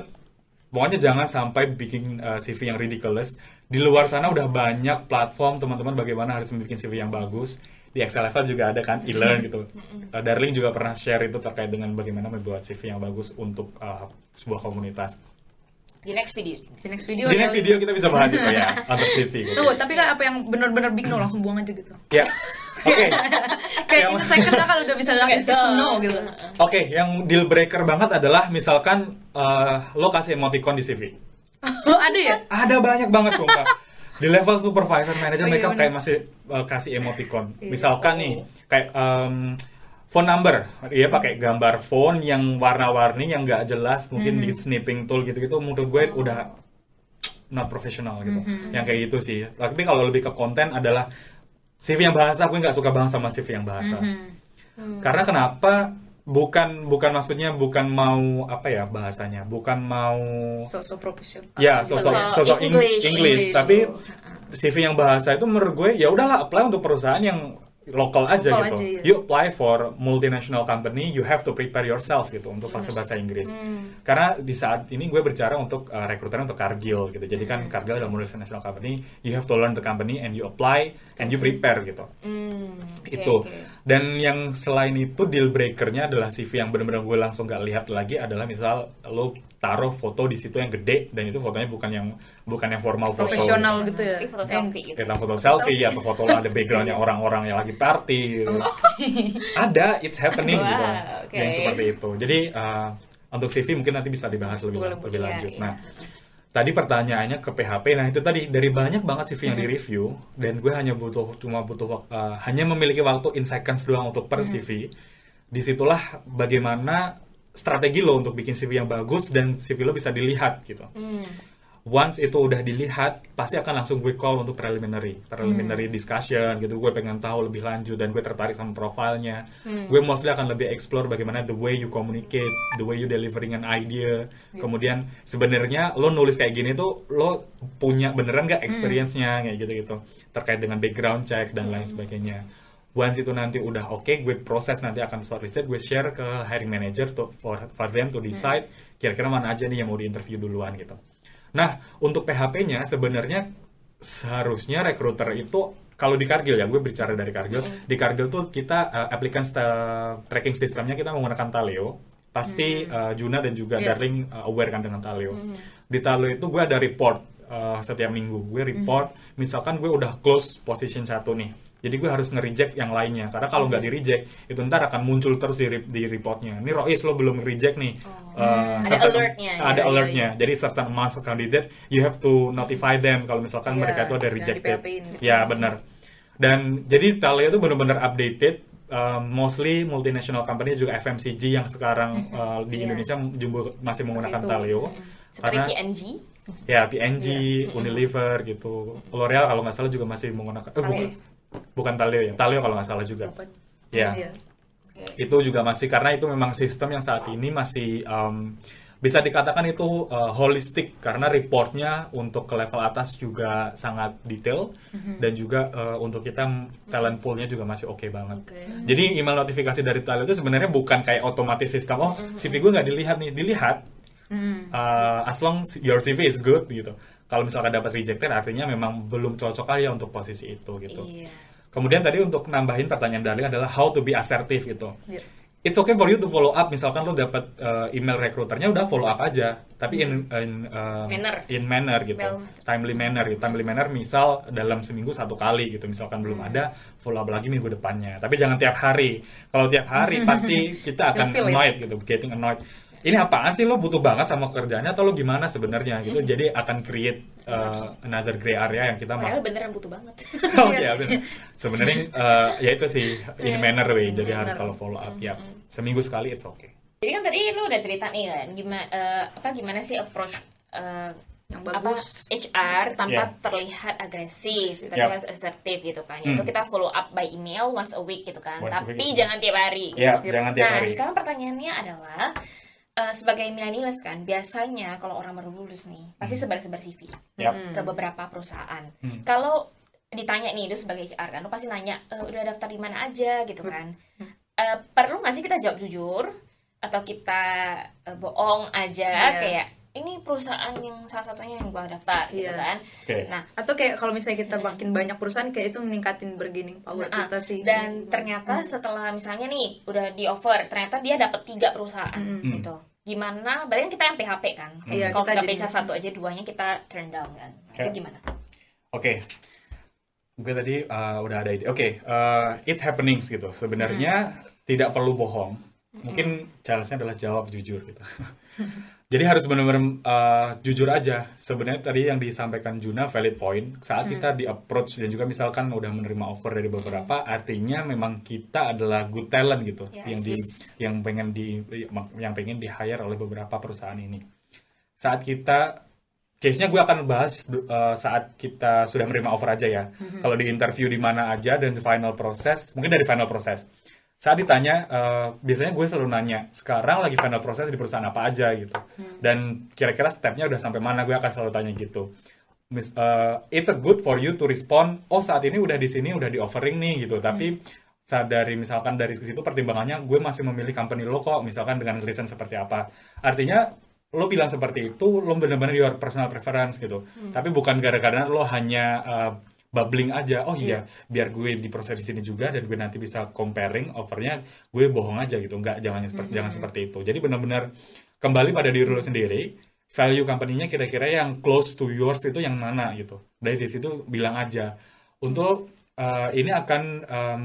[SPEAKER 2] pokoknya jangan sampai bikin uh, CV yang ridiculous. Di luar sana udah banyak platform teman-teman bagaimana harus membuat CV yang bagus. di Excel level juga ada kan e-learn gitu. Uh, Darling juga pernah share itu terkait dengan bagaimana membuat CV yang bagus untuk uh, sebuah komunitas.
[SPEAKER 1] Di next video.
[SPEAKER 3] Di next video
[SPEAKER 2] Di
[SPEAKER 3] ya.
[SPEAKER 2] next video kita bisa bahas itu ya untuk CV. gitu.
[SPEAKER 3] Tuh, tapi kan apa yang benar-benar big no langsung buang aja gitu.
[SPEAKER 2] Ya, oke.
[SPEAKER 3] Kayak
[SPEAKER 2] Yang-
[SPEAKER 3] second lah kalau udah bisa bilang
[SPEAKER 1] duh.
[SPEAKER 3] no gitu.
[SPEAKER 2] Oke, yang deal breaker banget adalah misalkan eh, lo kasih emoticon di CV.
[SPEAKER 3] Oh, ada ya?
[SPEAKER 2] Ada banyak banget sumpah. Di level supervisor manager
[SPEAKER 3] Oh, iya,
[SPEAKER 2] mereka
[SPEAKER 3] bener.
[SPEAKER 2] kayak masih uh, kasih emoticon.
[SPEAKER 3] Iya.
[SPEAKER 2] Misalkan nih kayak um, phone number, dia pakai gambar phone yang warna-warni yang nggak jelas, mungkin
[SPEAKER 3] Mhm.
[SPEAKER 2] di snipping tool gitu-gitu menurut gue udah not profesional gitu.
[SPEAKER 3] Mhm.
[SPEAKER 2] Yang kayak gitu sih. Tapi kalau lebih ke konten adalah CV yang bahasa, gue nggak suka banget sama CV yang bahasa.
[SPEAKER 3] Mhm.
[SPEAKER 2] Karena kenapa? Bukan bukan maksudnya bukan mau apa ya bahasanya, bukan mau
[SPEAKER 3] So-so profesional.
[SPEAKER 2] Ya, sosok sosok Eng-
[SPEAKER 1] English.
[SPEAKER 2] English,
[SPEAKER 1] English.
[SPEAKER 2] tapi
[SPEAKER 1] Heeh.
[SPEAKER 2] CV yang bahasa itu menurut gue ya udahlah apply untuk perusahaan yang lokal aja
[SPEAKER 3] Lokal
[SPEAKER 2] gitu.
[SPEAKER 3] aja, iya.
[SPEAKER 2] You apply for multinational company, you have to prepare yourself gitu untuk bahasa bahasa Inggris.
[SPEAKER 1] Hmm.
[SPEAKER 2] Karena di saat ini gue bicara untuk uh, rekruternya untuk Cargill gitu. Jadi kan
[SPEAKER 1] Hmm.
[SPEAKER 2] Cargill adalah multinational company, you have to learn the company and you apply and you prepare gitu.
[SPEAKER 1] Hmm, oke,
[SPEAKER 2] itu.
[SPEAKER 1] oke.
[SPEAKER 2] Dan yang selain itu deal breakernya adalah CV yang benar-benar gue langsung gak lihat lagi adalah misal lo taruh foto di situ yang gede dan itu fotonya bukan yang bukan yang formal foto.
[SPEAKER 3] Profesional gitu ya.
[SPEAKER 1] Foto
[SPEAKER 3] Eh,
[SPEAKER 1] selfie gitu.
[SPEAKER 2] kita foto selfie atau foto ada backgroundnya orang-orang yang lagi party gitu. ada it's happening
[SPEAKER 1] Wah,
[SPEAKER 2] gitu.
[SPEAKER 1] oke.
[SPEAKER 2] yang seperti itu. Jadi uh, untuk CV mungkin nanti bisa dibahas lebih,
[SPEAKER 3] Boleh,
[SPEAKER 2] lebih
[SPEAKER 1] Iya,
[SPEAKER 2] lanjut.
[SPEAKER 1] iya.
[SPEAKER 2] nah tadi pertanyaannya ke PHP nah itu tadi dari banyak banget CV yang di review dan gue hanya butuh cuma butuh uh, hanya memiliki waktu in seconds doang untuk per CV di situlah bagaimana strategi lo untuk bikin CV yang bagus dan CV lo bisa dilihat gitu
[SPEAKER 1] Hmm.
[SPEAKER 2] once itu udah dilihat pasti akan langsung gue call untuk preliminary preliminary
[SPEAKER 1] Hmm.
[SPEAKER 2] discussion gitu gue pengen tahu lebih lanjut dan gue tertarik sama profilnya
[SPEAKER 1] Hmm.
[SPEAKER 2] gue mostly akan lebih explore bagaimana the way you communicate the way you delivering an idea
[SPEAKER 1] Iya.
[SPEAKER 2] kemudian sebenarnya lo nulis kayak gini tuh lo punya beneran
[SPEAKER 1] Hmm.
[SPEAKER 2] gak experience-nya kayak gitu gitu terkait dengan background check dan
[SPEAKER 1] Hmm.
[SPEAKER 2] lain sebagainya once itu nanti udah oke gue proses nanti akan shortlisted gue share ke hiring manager to, for, for them to decide kira-kira mana aja nih yang mau di interview duluan gitu. Nah untuk PHP-nya sebenarnya seharusnya recruiter itu kalau di Cargill ya gue bicara dari Cargill di Cargill tuh kita uh, applicant sta- tracking sistemnya kita menggunakan Taleo. Pasti uh, Juna dan juga
[SPEAKER 3] Iya.
[SPEAKER 2] Darling uh, aware kan dengan Taleo. Di Taleo itu gue ada report uh, setiap minggu. Gue report misalkan gue udah close position satu nih jadi gue harus nge-reject yang lainnya. Karena kalau nggak di-reject itu ntar akan muncul terus di, di reportnya. Ini Rois lo belum reject nih. Uh,
[SPEAKER 1] Ada
[SPEAKER 2] certain-
[SPEAKER 1] alertnya, ya,
[SPEAKER 2] ada
[SPEAKER 1] ya,
[SPEAKER 2] alertnya. Jadi certain amounts of candidate you have to notify them kalau misalkan
[SPEAKER 3] Iya,
[SPEAKER 2] mereka itu ada rejected. ya benar. Dan jadi Taleo itu benar-benar updated um, mostly multinational company juga FMCG yang sekarang uh, di
[SPEAKER 1] Iya.
[SPEAKER 2] Indonesia juga masih menggunakan
[SPEAKER 3] itu.
[SPEAKER 2] Taleo
[SPEAKER 1] Seperti
[SPEAKER 2] karena
[SPEAKER 1] PNG.
[SPEAKER 2] ya PNG,
[SPEAKER 3] Iya.
[SPEAKER 2] Unilever gitu, L'Oreal kalau nggak salah juga masih menggunakan, eh, bukan, bukan Taleo ya, Taleo kalau nggak salah juga. Ya,
[SPEAKER 3] Iya.
[SPEAKER 1] Oke.
[SPEAKER 2] itu juga masih karena itu memang sistem yang saat ini masih um, bisa dikatakan itu uh, holistik karena reportnya untuk ke level atas juga sangat detail
[SPEAKER 3] Mhm.
[SPEAKER 2] dan juga uh, untuk kita talent poolnya juga masih oke banget.
[SPEAKER 1] Oke.
[SPEAKER 2] Jadi email notifikasi dari Taleo itu sebenarnya bukan kayak otomatis sistem oh
[SPEAKER 1] Mhm.
[SPEAKER 2] CV gue nggak dilihat nih dilihat
[SPEAKER 3] Hmm.
[SPEAKER 2] uh, as long your CV is good gitu. Kalau misalkan dapat rejected artinya memang belum cocok aja untuk posisi itu gitu.
[SPEAKER 1] Iya.
[SPEAKER 2] Kemudian tadi untuk nambahin pertanyaan Darling adalah how to be assertive gitu.
[SPEAKER 3] Iya.
[SPEAKER 2] It's okay for you to follow up. Misalkan lo dapat uh, email recruiternya udah follow up aja, tapi in in uh,
[SPEAKER 1] Manner.
[SPEAKER 2] in manner gitu,
[SPEAKER 1] Well-
[SPEAKER 2] timely manner gitu. Timely manner misal dalam seminggu satu kali gitu. Misalkan belum
[SPEAKER 1] Hmm.
[SPEAKER 2] ada follow up lagi minggu depannya. Tapi jangan tiap hari. Kalau tiap hari pasti kita akan annoyed gitu, getting annoyed. Ini apaan sih lo butuh banget sama kerjanya atau lo gimana sebenarnya
[SPEAKER 1] Hmm.
[SPEAKER 2] gitu. Jadi akan create uh, another gray area yang kita mau
[SPEAKER 1] Padahal beneran butuh banget.
[SPEAKER 2] Oh
[SPEAKER 3] Iya
[SPEAKER 2] bener. Sebenarnya eh, ya itu sih in manner way. Jadi harus kalau follow up ya seminggu sekali it's okay.
[SPEAKER 1] Jadi kan tadi lu udah cerita nih kan gimana apa gimana sih approach eh,
[SPEAKER 3] Yang
[SPEAKER 1] apa
[SPEAKER 3] bagus.
[SPEAKER 1] HR tanpa
[SPEAKER 2] Yeah.
[SPEAKER 1] terlihat agresif, tapi
[SPEAKER 2] Yeah.
[SPEAKER 1] harus assertif gitu kan.
[SPEAKER 2] Hmm.
[SPEAKER 1] Itu kita follow up by email once a week gitu kan.
[SPEAKER 2] Once week
[SPEAKER 1] tapi jangan tiap hari.
[SPEAKER 2] Ya,
[SPEAKER 1] gitu.
[SPEAKER 2] jangan tiap
[SPEAKER 1] nah,
[SPEAKER 2] hari.
[SPEAKER 1] sekarang pertanyaannya adalah eh, sebagai millennials kan, biasanya kalau orang baru lulus nih, pasti
[SPEAKER 2] Hmm.
[SPEAKER 1] sebar-sebar CV
[SPEAKER 2] Yap.
[SPEAKER 1] ke beberapa perusahaan.
[SPEAKER 2] Hmm.
[SPEAKER 1] Kalau ditanya nih, itu sebagai HR kan, lu pasti nanya, "Eh, udah daftar di mana aja gitu kan. Eh, perlu nggak sih kita jawab jujur atau kita eh, bohong aja
[SPEAKER 3] Iya.
[SPEAKER 1] kayak ini perusahaan yang salah satunya yang gua daftar gitu
[SPEAKER 3] Iya.
[SPEAKER 1] kan.
[SPEAKER 2] Oke.
[SPEAKER 1] nah
[SPEAKER 3] atau kayak kalau misalnya kita makin banyak perusahaan kayak itu meningkatin bargaining power
[SPEAKER 1] Nah,
[SPEAKER 3] kita sih.
[SPEAKER 1] dan ternyata setelah misalnya nih udah di offer ternyata dia dapat tiga perusahaan gitu. Gimana berarti kan kita yang PHP kan?
[SPEAKER 3] Iya,
[SPEAKER 1] kalau
[SPEAKER 3] kita
[SPEAKER 1] kita
[SPEAKER 3] jadi-
[SPEAKER 1] bisa satu aja duanya kita turn down kan? Nah, itu gimana?
[SPEAKER 2] Oke, gue tadi uh, udah ada ide. Oke, uh, it happenings gitu. Sebenarnya tidak perlu bohong. Mungkin challenge-nya adalah jawab jujur gitu. Jadi harus benar-benar uh, jujur aja. Sebenarnya tadi yang disampaikan Juna valid point. Saat kita di approach dan juga misalkan udah menerima offer dari beberapa, artinya memang kita adalah good talent gitu,
[SPEAKER 1] Yes.
[SPEAKER 2] yang di yang pengen di yang pengen di hire oleh beberapa perusahaan ini. Saat kita case-nya gue akan bahas uh, saat kita sudah menerima offer aja ya. Kalau di interview di mana aja dan final proses, mungkin dari final proses. Saat ditanya, uh, biasanya gue selalu nanya, sekarang lagi final proses di perusahaan apa aja gitu. Dan kira-kira stepnya udah sampai mana, gue akan selalu tanya gitu. Mis- uh, it's a good for you to respond, oh saat ini udah di sini, udah di offering nih gitu. Tapi saat dari misalkan dari situ pertimbangannya gue masih memilih company lo kok misalkan dengan reason seperti apa artinya lo bilang seperti itu lo benar-benar your personal preference gitu tapi bukan gara-gara lo hanya uh, bubbling aja. Oh iya biar gue di proses di sini juga dan gue nanti bisa comparing offernya gue bohong aja gitu. Nggak jangan seperti jangan seperti itu. Jadi benar-benar kembali pada diri lo sendiri value company-nya kira-kira yang close to yours itu yang mana gitu. Dari situ bilang aja. Untuk uh, ini akan um,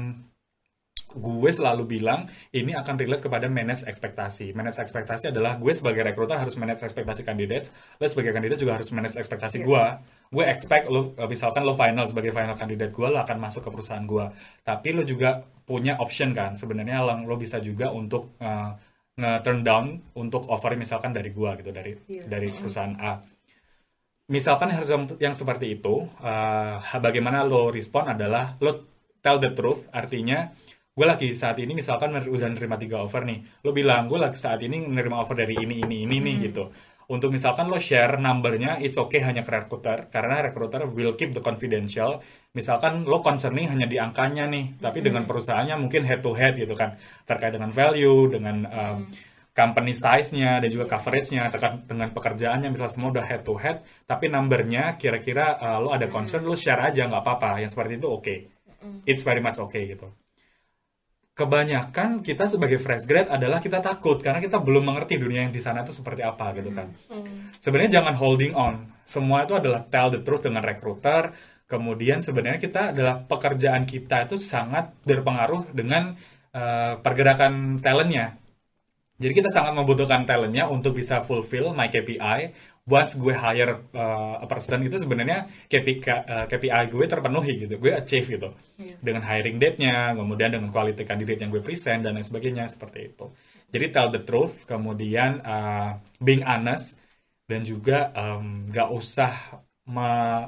[SPEAKER 2] gue selalu bilang ini akan relate kepada manage ekspektasi. Manage ekspektasi adalah gue sebagai rekruter harus manage ekspektasi kandidat, lo sebagai kandidat juga harus manage ekspektasi gue. Gue expect lo misalkan lo final sebagai final kandidat gue lo akan masuk ke perusahaan gue. Tapi lo juga punya option kan sebenarnya lo, bisa juga untuk uh, nge-turn down untuk offer misalkan dari gue gitu dari
[SPEAKER 3] Iya.
[SPEAKER 2] dari perusahaan A misalkan harus yang, seperti itu, uh, bagaimana lo respon adalah lo tell the truth, artinya gue lagi saat ini misalkan udah nerima tiga offer nih, lo bilang gue lagi saat ini menerima offer dari ini ini ini nih gitu. Untuk misalkan lo share numbernya, it's okay hanya ke recruiter, karena recruiter will keep the confidential. Misalkan lo concerning hanya di angkanya nih, tapi dengan perusahaannya mungkin head to head gitu kan, terkait dengan value, dengan um, company size-nya dan juga coverage-nya terkait dengan pekerjaannya misalnya semua udah head to head tapi numbernya kira-kira uh, lo ada concern lo share aja nggak apa-apa. Yang seperti itu oke it's very much okay gitu kebanyakan kita sebagai fresh grad adalah kita takut karena kita belum mengerti dunia yang di sana itu seperti apa gitu kan. Sebenarnya jangan holding on. Semua itu adalah tell the truth dengan recruiter. Kemudian sebenarnya kita adalah pekerjaan kita itu sangat berpengaruh dengan uh, pergerakan talentnya. Jadi kita sangat membutuhkan talentnya untuk bisa fulfill my KPI. Once gue hire uh, a person itu sebenarnya KPI, uh, KPI gue terpenuhi gitu, gue achieve gitu. Dengan hiring date-nya, kemudian dengan quality candidate yang gue present dan lain sebagainya seperti itu. Jadi tell the truth, kemudian uh, being honest dan juga um, gak usah me-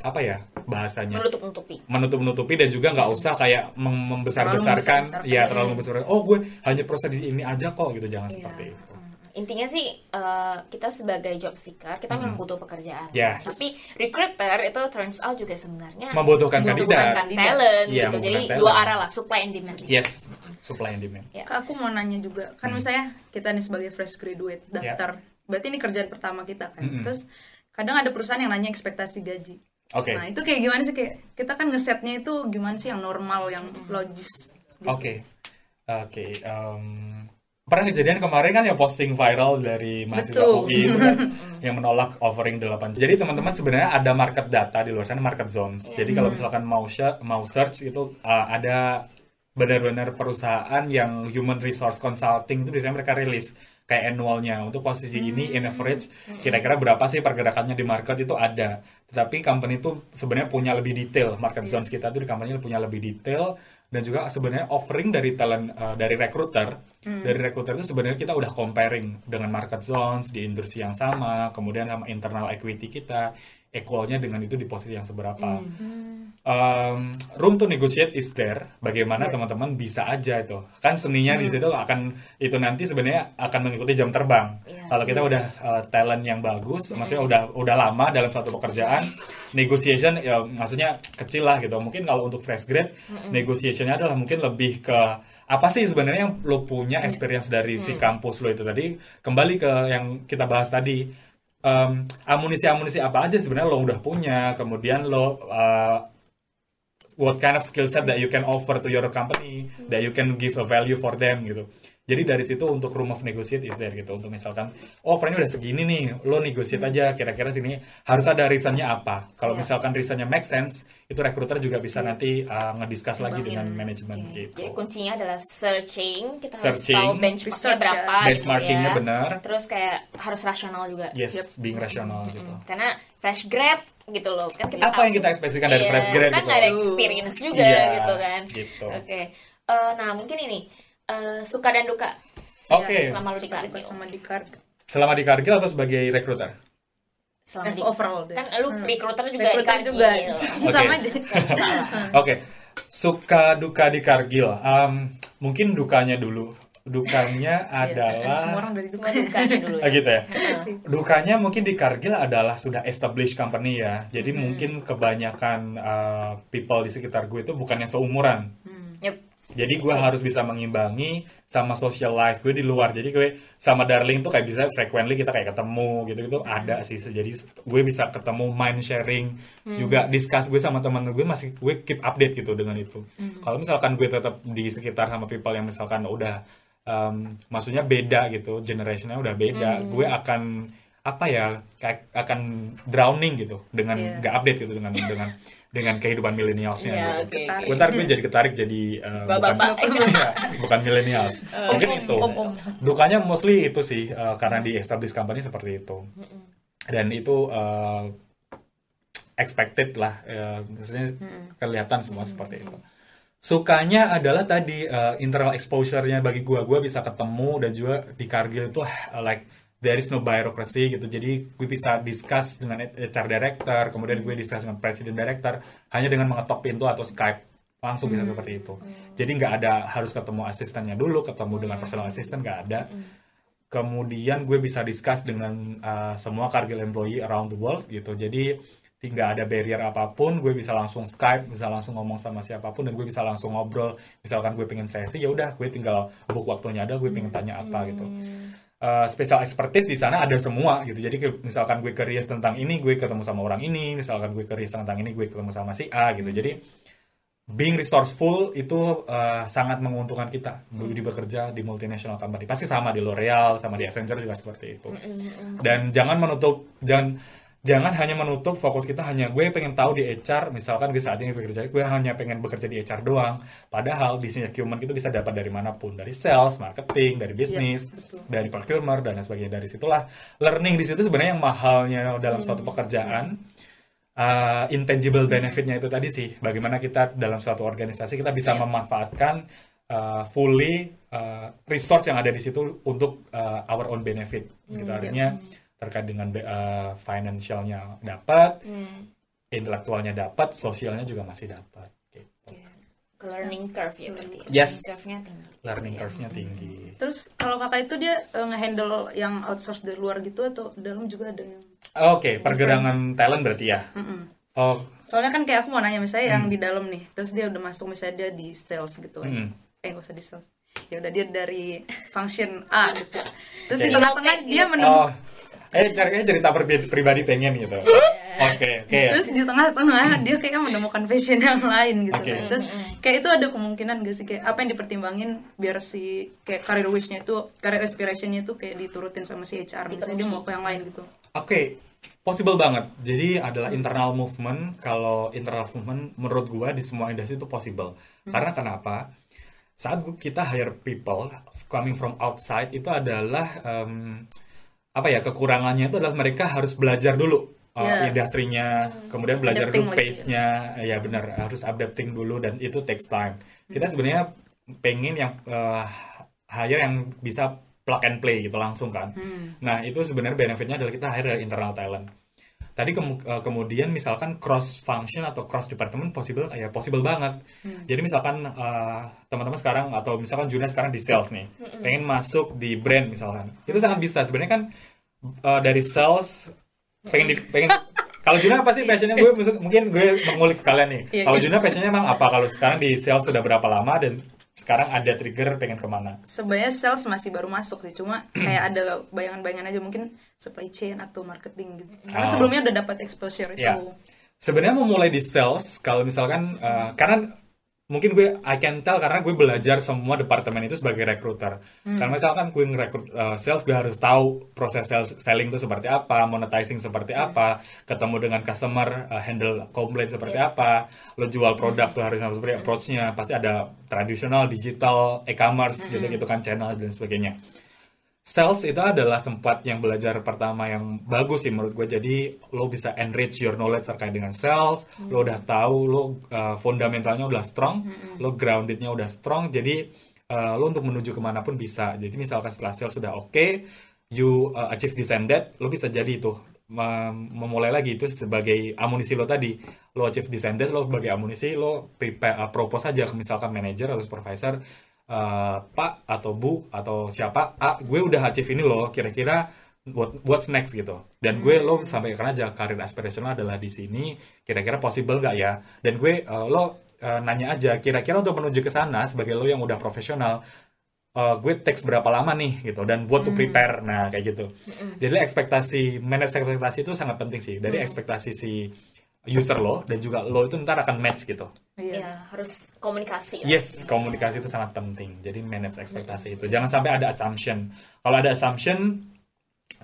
[SPEAKER 2] apa ya bahasanya.
[SPEAKER 1] Menutup-nutupi
[SPEAKER 2] menutup-nutupi dan juga nggak usah kayak mem- membesar-besarkan.
[SPEAKER 3] Membesar-besarkan.
[SPEAKER 2] ya terlalu membesar oh gue hanya proses di ini aja kok gitu. Jangan
[SPEAKER 1] Iya.
[SPEAKER 2] seperti itu
[SPEAKER 1] intinya sih eh, kita sebagai job seeker kita memang butuh pekerjaan.
[SPEAKER 2] Yes.
[SPEAKER 1] tapi recruiter itu turns out juga sebenarnya
[SPEAKER 2] membutuhkan
[SPEAKER 1] membutuhkan
[SPEAKER 2] kandidat
[SPEAKER 1] talent
[SPEAKER 2] Iya,
[SPEAKER 1] gitu. jadi
[SPEAKER 2] membutuhkan
[SPEAKER 1] dua
[SPEAKER 2] talent.
[SPEAKER 1] arah lah supply and demand.
[SPEAKER 2] Yes supply and demand.
[SPEAKER 1] Ya.
[SPEAKER 3] Kak, aku mau nanya juga. Kan misalnya kita nih sebagai fresh graduate daftar. Berarti ini kerjaan pertama kita kan.
[SPEAKER 2] Mm-mm.
[SPEAKER 3] terus kadang ada perusahaan yang nanya ekspektasi gaji.
[SPEAKER 2] Oke.
[SPEAKER 3] Nah itu kayak gimana sih? Kayak kita kan ngesetnya itu gimana sih yang normal yang logis gitu.
[SPEAKER 2] oke. Oke em, pernah kejadian kemarin kan yang posting viral dari mahasiswa. UI itu kan, yang menolak offering 8 jadi teman-teman sebenarnya ada market data di luar sana market zones. Jadi kalau misalkan mau mau search itu uh, ada benar-benar perusahaan yang human resource consulting itu biasanya mereka rilis kayak annualnya. Untuk posisi ini in average kira-kira berapa sih pergerakannya di market itu ada. Tetapi company itu sebenarnya punya lebih detail market zones kita tuh di company punya lebih detail. Dan juga sebenarnya offering dari talent uh, dari recruiter dari recruiter itu sebenarnya kita udah comparing dengan market zones di industri yang sama kemudian sama internal equity kita equalnya dengan itu di posisi yang seberapa um, room to negotiate is there. Bagaimana teman-teman bisa aja itu. Kan seninya di situ akan itu nanti sebenarnya akan mengikuti jam terbang.
[SPEAKER 1] Iya.
[SPEAKER 2] Kalau kita udah uh, talent yang bagus, maksudnya udah udah lama dalam satu pekerjaan, negotiation ya maksudnya kecil lah gitu. Mungkin kalau untuk fresh grade, negotiationnya adalah mungkin lebih ke apa sih sebenarnya yang lo punya experience dari si kampus lo itu tadi? Kembali ke yang kita bahas tadi. Um, amunisi-amunisi apa aja sebenarnya lo udah punya, kemudian lo uh, what kind of skill set that you can offer to your company, that you can give a value for them gitu. Jadi dari situ untuk room of negotiate is there gitu. Untuk misalkan, oh offernya udah segini nih, lo negotiate aja kira-kira sini harus ada reasonnya apa. Kalau
[SPEAKER 1] Iya.
[SPEAKER 2] misalkan reasonnya make sense, itu recruiter juga bisa nanti uh, ngediscuss lagi dengan manajemen
[SPEAKER 1] Oke.
[SPEAKER 2] gitu.
[SPEAKER 1] Jadi kuncinya adalah searching, kita
[SPEAKER 2] Searching,
[SPEAKER 1] harus tahu benchmarknya
[SPEAKER 3] research ya.
[SPEAKER 1] berapa
[SPEAKER 2] Benchmarkingnya
[SPEAKER 1] gitu ya.
[SPEAKER 2] benar.
[SPEAKER 1] Terus kayak harus rasional juga.
[SPEAKER 2] Yes, being rational gitu.
[SPEAKER 1] Mm, Karena fresh grad gitu loh kan kita
[SPEAKER 2] Apa yang
[SPEAKER 1] tahu.
[SPEAKER 2] kita ekspektasikan dari
[SPEAKER 1] Iya,
[SPEAKER 2] fresh grad
[SPEAKER 1] kan
[SPEAKER 2] gitu?
[SPEAKER 1] nggak ada experience juga
[SPEAKER 2] Iya,
[SPEAKER 1] gitu kan.
[SPEAKER 2] gitu.
[SPEAKER 1] Oke. Eh, nah mungkin ini eh, suka dan duka.
[SPEAKER 2] Oke.
[SPEAKER 1] Selama lu di Kargil.
[SPEAKER 3] sama di card
[SPEAKER 2] Selama di Kargil atau sebagai recruiter?
[SPEAKER 1] Selama di
[SPEAKER 3] overall deh.
[SPEAKER 1] kan lu
[SPEAKER 3] Hmm.
[SPEAKER 1] recruiter juga di
[SPEAKER 3] Recruiter
[SPEAKER 1] Kargil.
[SPEAKER 3] juga
[SPEAKER 2] Oke.
[SPEAKER 3] sama aja
[SPEAKER 2] Oke, suka duka di Kargil. Um, mungkin dukanya dulu. Dukanya
[SPEAKER 3] Iya,
[SPEAKER 2] adalah
[SPEAKER 3] semua orang dari
[SPEAKER 1] Semua
[SPEAKER 3] duka
[SPEAKER 1] dukanya dulu
[SPEAKER 2] Ah,
[SPEAKER 1] ya.
[SPEAKER 2] gitu ya. Dukanya mungkin di Kargil adalah sudah established company ya. Jadi
[SPEAKER 1] Hmm.
[SPEAKER 2] mungkin kebanyakan uh, people di sekitar gue itu bukan yang seumuran.
[SPEAKER 1] Yep.
[SPEAKER 2] Jadi gue harus bisa mengimbangi sama social life gue di luar. Jadi gue sama Darling tuh kayak bisa frequently kita kayak ketemu gitu-gitu ada sih. Jadi gue bisa ketemu mind sharing juga discuss gue sama teman gue masih gue keep update gitu dengan itu. Kalau misalkan gue tetap di sekitar sama people yang misalkan udah um, maksudnya beda gitu, generationnya udah beda, gue akan apa ya kayak akan drowning gitu dengan
[SPEAKER 3] Iya.
[SPEAKER 2] nggak update gitu dengan dengan dengan kehidupan milenialsnya
[SPEAKER 1] Iya,
[SPEAKER 2] gitu.
[SPEAKER 1] oke.
[SPEAKER 3] Ketarik.
[SPEAKER 2] Gue ntar gue jadi ketarik jadi uh, bukan, Iya, bukan milenial. Mungkin itu.
[SPEAKER 3] om-om.
[SPEAKER 2] Dukanya mostly itu sih uh, karena di established company seperti itu. Dan itu uh, expected lah, uh, maksudnya kelihatan semua seperti itu. Sukanya adalah tadi uh, internal exposure-nya bagi gua, gua bisa ketemu dan juga di Kargil itu uh, like there is no bureaucracy gitu. Jadi gue bisa discuss dengan HR director, kemudian gue discuss dengan presiden director hanya dengan mengetok pintu atau Skype langsung bisa seperti itu. Jadi nggak ada harus ketemu asistennya dulu, ketemu dengan personal assistant nggak ada. Kemudian gue bisa discuss dengan uh, semua Kargil employee around the world gitu. Jadi tidak ada barrier apa pun, gue bisa langsung Skype, bisa langsung ngomong sama siapa pun dan gue bisa langsung ngobrol. Misalkan gue pengen sesi, ya udah gue tinggal book waktunya ada, gue pengen tanya apa gitu. Uh, special expertise di sana ada semua gitu. Jadi misalkan gue curious tentang ini, gue ketemu sama orang ini. Misalkan gue curious tentang ini, gue ketemu sama si A gitu. Jadi being resourceful itu uh, sangat menguntungkan kita di bekerja di multinational company. Pasti sama di L'Oreal, sama di Accenture juga seperti itu. Dan jangan menutup jangan jangan hanya menutup fokus kita hanya gue pengen tahu di HR misalkan gue saat ini bekerja gue hanya pengen bekerja di HR doang. Padahal bisnis acumen itu bisa dapat dari mana pun dari sales marketing dari bisnis
[SPEAKER 3] betul.
[SPEAKER 2] dari procurement dan lain sebagainya. Dari situlah learning di situ sebenarnya yang mahalnya dalam suatu pekerjaan uh, intangible benefitnya itu tadi sih. Bagaimana kita dalam suatu organisasi kita bisa memanfaatkan uh, fully uh, resource yang ada di situ untuk uh, our own benefit. Gitu artinya terkait dengan uh, financialnya dapat
[SPEAKER 1] Hmm.
[SPEAKER 2] intelektualnya dapat sosialnya juga masih dapat gitu.
[SPEAKER 1] Learning curve ya berarti.
[SPEAKER 2] Yes.
[SPEAKER 1] Learning curve-nya tinggi.
[SPEAKER 2] learning
[SPEAKER 1] Iya.
[SPEAKER 2] curve-nya tinggi
[SPEAKER 3] Terus kalau kakak itu dia eh, ngehandle yang outsource dari luar gitu atau dalam juga ada yang
[SPEAKER 2] oke pergerakan talent berarti ya
[SPEAKER 3] Mm-mm.
[SPEAKER 2] oh
[SPEAKER 3] Soalnya kan kayak aku mau nanya misalnya yang di dalam nih, terus dia udah masuk misalnya dia di sales gitu kan.
[SPEAKER 2] Mm.
[SPEAKER 3] Eh gak usah di sales. Ya udah dia dari function A gitu. Terus di
[SPEAKER 2] Oke.
[SPEAKER 3] tengah-tengah dia
[SPEAKER 2] oh
[SPEAKER 3] menemukan
[SPEAKER 2] eh cari cerita perbi- pribadi pengen gitu oke oke
[SPEAKER 3] terus di tengah-tengah dia kayak menemukan passion yang lain gitu
[SPEAKER 2] Oke.
[SPEAKER 3] kan. Terus kayak itu ada kemungkinan gak sih kayak apa yang dipertimbangin biar si kayak career wish-nya itu, career aspiration-nya itu kayak diturutin sama si HR misalnya dia mau ke yang lain gitu.
[SPEAKER 2] Oke, possible banget. Jadi adalah internal movement. Kalau internal movement menurut gua di semua industri itu possible. Karena kenapa? Saat kita hire people coming from outside itu adalah em, apa ya kekurangannya itu adalah mereka harus belajar dulu uh,
[SPEAKER 3] Yeah.
[SPEAKER 2] industrinya, kemudian belajar
[SPEAKER 3] Adapting
[SPEAKER 2] dulu pace-nya, ya benar harus adapting dulu dan itu takes time. Kita sebenarnya pengen yang uh, hire yang bisa plug and play gitu langsung kan. Nah itu sebenarnya benefitnya adalah kita hire dari internal talent. Tadi kemu- uh, kemudian misalkan cross function atau cross department possible ya possible banget. Jadi misalkan uh, teman-teman sekarang atau misalkan junior sekarang di sales nih, pengen masuk di brand misalkan, itu sangat bisa. Sebenarnya kan uh, dari sales pengen di, pengen kalau Juna apa sih passionnya gue mungkin gue mengulik sekalian nih.
[SPEAKER 3] Iya,
[SPEAKER 2] Kalau
[SPEAKER 3] iya.
[SPEAKER 2] Juna passionnya emang apa? Kalau sekarang di sales sudah berapa lama dan sekarang ada trigger pengen ke mana
[SPEAKER 3] sebenarnya sales masih baru masuk sih cuma kayak ada bayangan-bayangan aja mungkin supply chain atau marketing gitu karena
[SPEAKER 2] Oh.
[SPEAKER 3] sebelumnya udah dapat exposure itu
[SPEAKER 2] Ya. sebenarnya mau mulai di sales kalau misalkan uh, karena mungkin gue I can tell karena gue belajar semua departemen itu sebagai recruiter. Karena misalkan gue ngerekrut uh, sales gue harus tahu proses sales, selling itu seperti apa monetizing seperti apa ketemu dengan customer uh, handle complaint seperti apa lo jual produk tuh harus seperti approach-nya pasti ada tradisional digital e-commerce gitu gitu kan channel dan sebagainya Sales itu adalah tempat yang belajar pertama yang bagus sih menurut gue. Jadi lo bisa enrich your knowledge terkait dengan sales. Lo udah tahu lo uh, fundamentalnya udah strong, lo groundednya udah strong. Jadi uh, lo untuk menuju ke mana pun bisa. Jadi misalkan setelah sales sudah oke, you uh, achieve this and that, lo bisa jadi itu mem- memulai lagi itu sebagai amunisi lo tadi. Lo achieve this and that, lo sebagai amunisi lo prepare uh, propose aja ke misalkan manager atau supervisor eh, Pak atau Bu atau siapa, ah gue udah achieve ini loh, kira-kira what, what's next gitu. Dan gue lo sampaikan aja karir aspirasional adalah di sini, kira-kira possible gak ya? Dan gue eh, lo eh, nanya aja, kira-kira untuk menuju ke sana sebagai lo yang udah profesional, eh, gue teks berapa lama nih? Gitu. Dan what to prepare. Nah kayak gitu. Jadi ekspektasi manage ekspektasi itu sangat penting sih. Dari ekspektasi si user lo dan juga lo itu ntar akan match gitu
[SPEAKER 3] Iya.
[SPEAKER 1] ya harus komunikasi lah.
[SPEAKER 2] Yes, komunikasi itu sangat penting. Jadi manage ekspektasi itu. Jangan sampai ada assumption. Kalau ada assumption,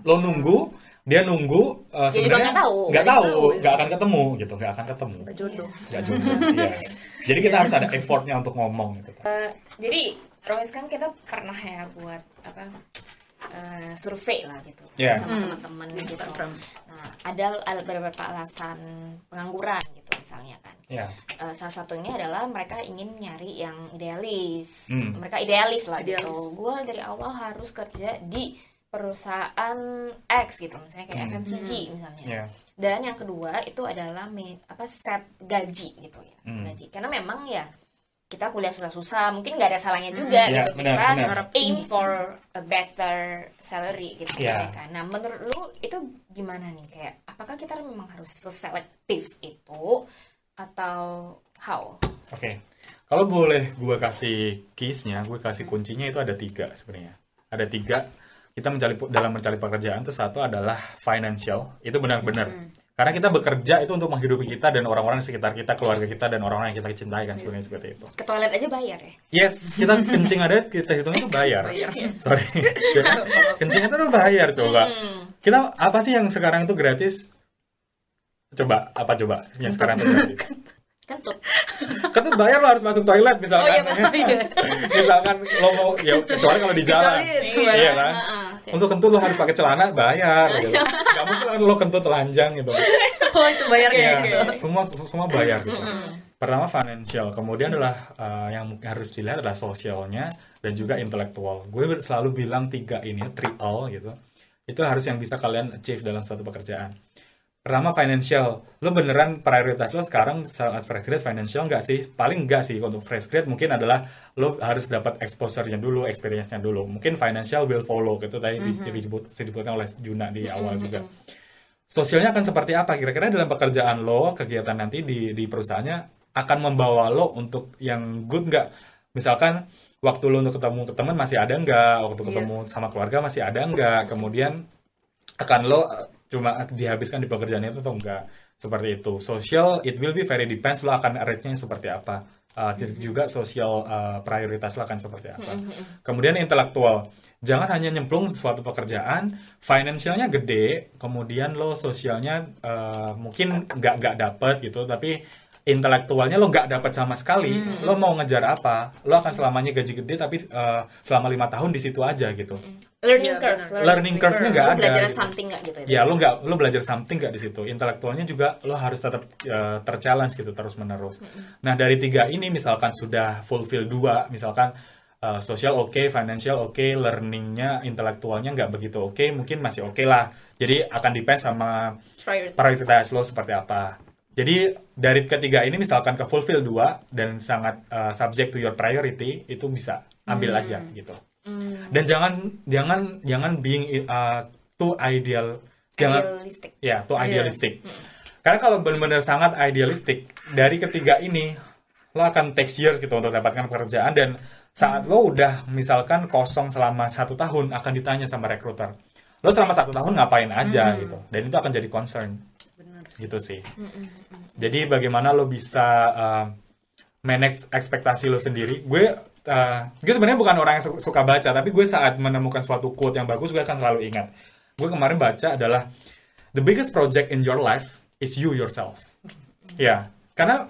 [SPEAKER 2] lo nunggu, dia nunggu, uh, sebenarnya
[SPEAKER 1] nggak tahu.
[SPEAKER 2] nggak tahu, nggak akan ketemu gitu, nggak akan ketemu,
[SPEAKER 3] Nggak jodoh
[SPEAKER 2] nggak jodoh. iya. Jadi kita harus ada effortnya untuk ngomong gitu.
[SPEAKER 1] Eh, jadi Royce kan kita pernah ya buat apa eh, survei lah gitu
[SPEAKER 2] Iya.
[SPEAKER 1] sama
[SPEAKER 3] Hmm.
[SPEAKER 1] teman-teman gitu.
[SPEAKER 3] Instagram.
[SPEAKER 1] Nah, ada ada beberapa alasan pengangguran gitu misalnya kan.
[SPEAKER 2] Ya,
[SPEAKER 1] Eh, salah satunya adalah mereka ingin nyari yang idealis.
[SPEAKER 2] Hmm.
[SPEAKER 1] Mereka idealis lah gitu.
[SPEAKER 3] Idealis.
[SPEAKER 1] Gue dari awal harus kerja di perusahaan X gitu, misalnya kayak
[SPEAKER 2] Hmm.
[SPEAKER 1] FMCG misalnya.
[SPEAKER 2] ya,
[SPEAKER 1] Dan yang kedua itu adalah me- apa set gaji gitu ya,
[SPEAKER 2] Hmm.
[SPEAKER 1] gaji. Karena memang ya kita kuliah susah-susah, mungkin nggak ada salahnya juga
[SPEAKER 2] Ya,
[SPEAKER 1] gitu
[SPEAKER 2] benar,
[SPEAKER 1] kita
[SPEAKER 2] benar.
[SPEAKER 1] aim for a better salary gitu
[SPEAKER 2] Ya.
[SPEAKER 1] ya kan. Nah menurut lu itu gimana nih kayak apakah kita memang harus seselektif itu atau how?
[SPEAKER 2] oke. Kalau boleh gue kasih keys-nya, gue kasih kuncinya itu ada tiga sebenarnya. Ada tiga. Kita mencari dalam mencari pekerjaan itu satu adalah financial. Itu benar-benar. Karena kita bekerja itu untuk menghidupi kita dan orang-orang di sekitar kita, keluarga kita dan orang-orang yang kita cintai kan sebenarnya seperti itu.
[SPEAKER 1] Ke toilet aja bayar ya?
[SPEAKER 2] Yes, kita kencing ada kita hitung itu bayar.
[SPEAKER 3] Bayar.
[SPEAKER 2] Sorry. Kita kencing itu bayar coba.
[SPEAKER 1] Hmm.
[SPEAKER 2] Kita apa sih yang sekarang itu gratis? Coba apa coba yang sekarang itu gratis?
[SPEAKER 1] Kentut.
[SPEAKER 2] Tuh bayar lo harus masuk toilet misalkan.
[SPEAKER 1] Oh, iya, betul.
[SPEAKER 2] misalkan lo mau ya kecuali kalau di jalan.
[SPEAKER 3] Kecuali
[SPEAKER 2] Iya kan?
[SPEAKER 1] Heeh, oke.
[SPEAKER 2] Untuk kentut lo harus pakai celana bayar gitu. Gak mungkin kan lo kentut telanjang gitu.
[SPEAKER 3] oh itu bayarnya
[SPEAKER 2] Iya,
[SPEAKER 3] gitu
[SPEAKER 2] semua semua bayar gitu. Pertama financial, kemudian adalah uh, yang harus dilihat adalah sosialnya dan juga intelektual. Gue selalu bilang tiga ini, all gitu. Itu harus yang bisa kalian achieve dalam suatu pekerjaan. Pertama financial, lo beneran prioritas lo sekarang saat fresh grade financial nggak sih? Paling nggak sih untuk fresh grade mungkin adalah lo harus dapat exposure-nya dulu, experience-nya dulu. Mungkin financial will follow gitu tadi di- disebut disebutkan oleh Juna di awal juga. sosialnya akan seperti apa? Kira-kira dalam pekerjaan lo kegiatan nanti di di perusahaannya akan membawa lo untuk yang good nggak? Misalkan waktu lo untuk ketemu ke teman masih ada nggak? Waktu ketemu sama keluarga masih ada nggak? Kemudian akan lo cuma dihabiskan di pekerjaan itu atau enggak? Seperti itu. Social it will be very depends lo akan arrange-nya seperti apa. Uh, juga sosial uh, prioritas lo akan seperti apa. Kemudian intelektual. Jangan hanya nyemplung suatu pekerjaan financialnya gede kemudian lo sosialnya uh, mungkin nggak nggak dapet gitu tapi intelektualnya lo nggak dapat sama sekali lo mau ngejar apa lo akan selamanya gaji gede tapi uh, selama lima tahun di situ aja gitu
[SPEAKER 1] Learning
[SPEAKER 3] Iya,
[SPEAKER 1] curve.
[SPEAKER 3] benar.
[SPEAKER 2] learning curve-nya nggak ada
[SPEAKER 1] belajar
[SPEAKER 2] gitu.
[SPEAKER 1] something nggak gitu
[SPEAKER 2] Ya lo nggak lo belajar something nggak di situ. Intelektualnya juga lo harus tetap uh, terchallenge gitu terus menerus. Nah dari tiga ini misalkan sudah fulfill dua, misalkan uh, sosial oke, financial oke, learningnya intelektualnya nggak begitu oke, mungkin masih oke lah. Jadi akan depend sama prioritas lo seperti apa. Jadi dari ketiga ini misalkan ke fulfill dua dan sangat uh, subject to your priority itu bisa ambil aja gitu.
[SPEAKER 1] Hmm.
[SPEAKER 2] Dan jangan jangan jangan being uh, too ideal, jangan
[SPEAKER 1] Idealistic.
[SPEAKER 2] ya too
[SPEAKER 3] Iya.
[SPEAKER 2] idealistic. Karena kalau benar-benar sangat idealistik dari ketiga ini lo akan take years gitu untuk dapatkan pekerjaan dan saat lo udah misalkan kosong selama satu tahun akan ditanya sama rekruter lo selama satu tahun ngapain aja gitu dan itu akan jadi concern. Gitu sih. Jadi bagaimana lo bisa uh, manage ekspektasi lo sendiri? Gue uh, gue sebenarnya bukan orang yang su- suka baca tapi gue saat menemukan suatu quote yang bagus gue akan selalu ingat. Gue kemarin baca adalah the biggest project in your life is you yourself. Ya karena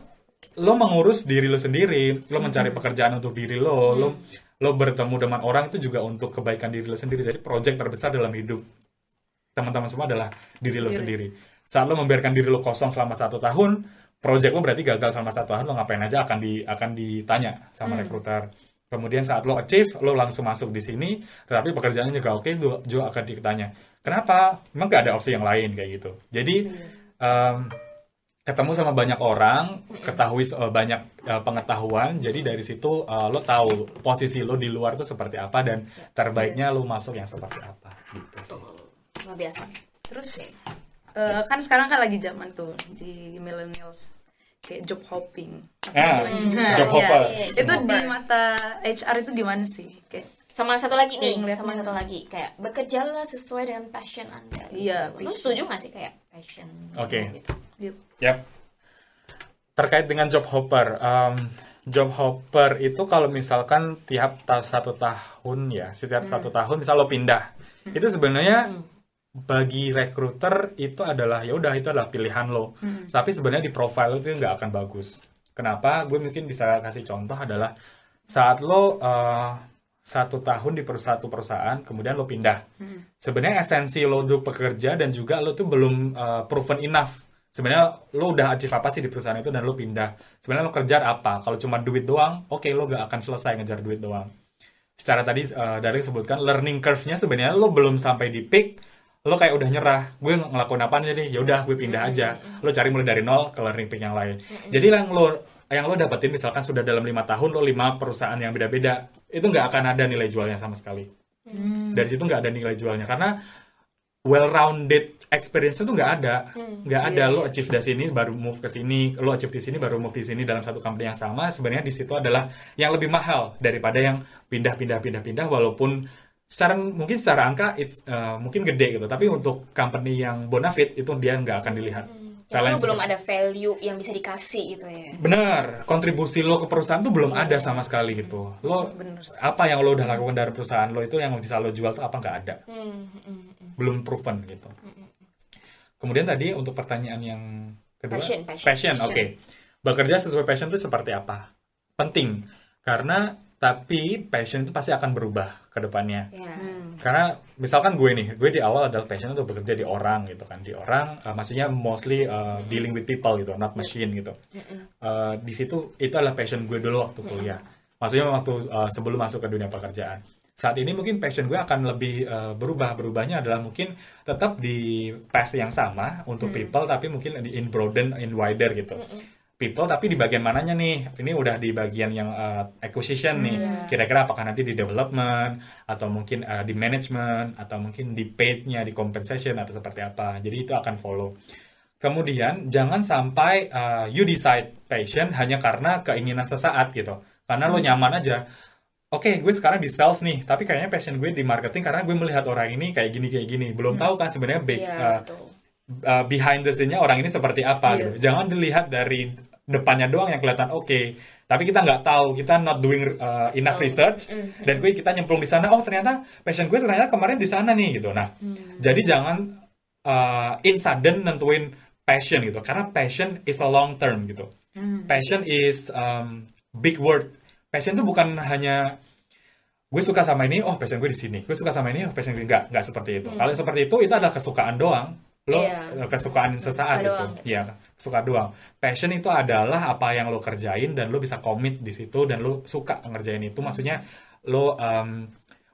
[SPEAKER 2] lo mengurus diri lo sendiri lo mencari pekerjaan untuk diri lo lo lo bertemu dengan orang itu juga untuk kebaikan diri lo sendiri. Jadi project terbesar dalam hidup teman-teman semua adalah diri lo
[SPEAKER 3] Diri.
[SPEAKER 2] sendiri. Saat lo membiarkan diri lo kosong selama satu tahun, project lo berarti gagal selama satu tahun, lo ngapain aja akan di akan ditanya sama rekruter. Kemudian saat lo achieve, lo langsung masuk di sini, tetapi pekerjaannya juga oke, lo juga akan ditanya. Kenapa? Memang gak ada opsi yang lain kayak gitu. Jadi em, ketemu sama banyak orang, ketahui eh, banyak eh, pengetahuan, jadi dari situ eh, lo tahu posisi lo di luar tuh seperti apa dan terbaiknya lo masuk yang seperti apa gitu sih.
[SPEAKER 1] luar biasa
[SPEAKER 3] Terus eh, kan sekarang kan lagi zaman tuh di millennials kayak job hopping.
[SPEAKER 2] Ah,
[SPEAKER 3] Nah,
[SPEAKER 2] job
[SPEAKER 3] iya.
[SPEAKER 2] hopper.
[SPEAKER 3] Itu di mata HR itu gimana sih? Kayak
[SPEAKER 1] sama satu lagi nih
[SPEAKER 3] Yang ngeliatnya.
[SPEAKER 1] sama satu lagi kayak bekerjalah sesuai dengan passion anda
[SPEAKER 3] Iya,
[SPEAKER 1] gitu. lu setuju gak sih kayak passion
[SPEAKER 2] Oke.
[SPEAKER 1] gitu
[SPEAKER 3] yuk,
[SPEAKER 2] Yap. Terkait dengan job hopper, um, job hopper itu kalau misalkan tiap ta- satu tahun ya, setiap satu tahun misal lo pindah, itu sebenarnya bagi recruiter itu adalah ya udah itu adalah pilihan lo. Tapi sebenarnya di profile lo itu nggak akan bagus. Kenapa? Gue mungkin bisa kasih contoh adalah saat lo uh, satu tahun di satu perusahaan, kemudian lo pindah. Sebenarnya esensi lo untuk bekerja dan juga lo tuh belum uh, proven enough. Sebenarnya lo udah achieve apa sih di perusahaan itu dan lo pindah. Sebenarnya lo kejar apa? Kalau cuma duit doang, oke lo gak akan selesai ngejar duit doang. Secara tadi uh, dari sebutkan learning curve-nya sebenarnya lo belum sampai di peak, lo kayak udah nyerah. Gue ngelakuin apa aja nih? Ya udah gue pindah aja. Lo cari mulai dari nol ke learning yang lain. Jadi yang lo yang lo dapetin misalkan sudah dalam lima tahun lo lima perusahaan yang beda-beda, itu nggak akan ada nilai jualnya sama sekali. Dari situ nggak ada nilai jualnya karena well-rounded experience itu nggak ada, nggak ada lo achieve dari sini baru move ke sini, lo achieve di sini baru move di sini dalam satu company yang sama. Sebenarnya di situ adalah yang lebih mahal daripada yang pindah-pindah-pindah-pindah walaupun secara mungkin secara angka it's, uh, mungkin gede gitu, tapi untuk company yang bonafit itu dia nggak akan dilihat.
[SPEAKER 1] ya,
[SPEAKER 2] Talent
[SPEAKER 1] lu belum
[SPEAKER 2] seperti-
[SPEAKER 1] ada value yang bisa dikasih gitu ya
[SPEAKER 2] Benar, kontribusi lo ke perusahaan tuh belum ada sama sekali gitu. Lo
[SPEAKER 3] bener sih.
[SPEAKER 2] apa yang lo udah lakukan dari perusahaan lo itu yang bisa lo jual tuh apa nggak ada,
[SPEAKER 1] Hmm, hmm, hmm.
[SPEAKER 2] belum proven gitu. Kemudian tadi untuk pertanyaan yang kedua,
[SPEAKER 1] Passion, passion.
[SPEAKER 2] oke. Bekerja sesuai passion itu seperti apa? Penting karena tapi passion itu pasti akan berubah ke depannya.
[SPEAKER 1] ya
[SPEAKER 2] Karena misalkan gue nih, gue di awal adalah passion untuk bekerja di orang gitu kan, di orang, uh, maksudnya mostly uh, dealing with people gitu, not machine gitu. Uh, di situ itu adalah passion gue dulu waktu kuliah. Maksudnya waktu uh, sebelum masuk ke dunia pekerjaan. Saat ini mungkin passion gue akan lebih uh, berubah. Berubahnya adalah mungkin tetap di path yang sama untuk people, tapi mungkin di in broaden, in wider gitu. People, tapi di bagian mananya nih? Ini udah di bagian yang uh, acquisition nih. Kira-kira apakah nanti di development, atau mungkin uh, di management, atau mungkin di paid-nya, di compensation, atau seperti apa. Jadi itu akan follow. Kemudian jangan sampai uh, you decide passion hanya karena keinginan sesaat gitu. Karena lo nyaman aja. Oke, gue sekarang di sales nih, tapi kayaknya passion gue di marketing karena gue melihat orang ini kayak gini kayak gini. Belum tahu kan sebenarnya back,
[SPEAKER 1] Iya,
[SPEAKER 2] uh,
[SPEAKER 1] betul.
[SPEAKER 2] uh, behind the scene-nya orang ini seperti apa
[SPEAKER 3] Iya.
[SPEAKER 2] gitu. Jangan dilihat dari depannya doang yang kelihatan oke, tapi kita nggak tahu, kita not doing uh, enough research dan gue kita nyemplung di sana. Oh ternyata passion gue ternyata kemarin di sana nih gitu. Nah, jadi jangan uh, in sudden nentuin passion gitu, karena passion is a long term gitu. Passion is um, big word. Passion itu bukan hanya gue suka sama ini, oh passion gue di sini. Gue suka sama ini, oh passion gue enggak, enggak seperti itu. Kalau seperti itu itu adalah kesukaan doang. Lo
[SPEAKER 1] Iya.
[SPEAKER 2] kesukaan sesaat gitu.
[SPEAKER 1] doang, gitu.
[SPEAKER 2] Iya, suka doang. Passion itu adalah apa yang lo kerjain dan lo bisa commit di situ dan lo suka ngerjain itu. Maksudnya lo um,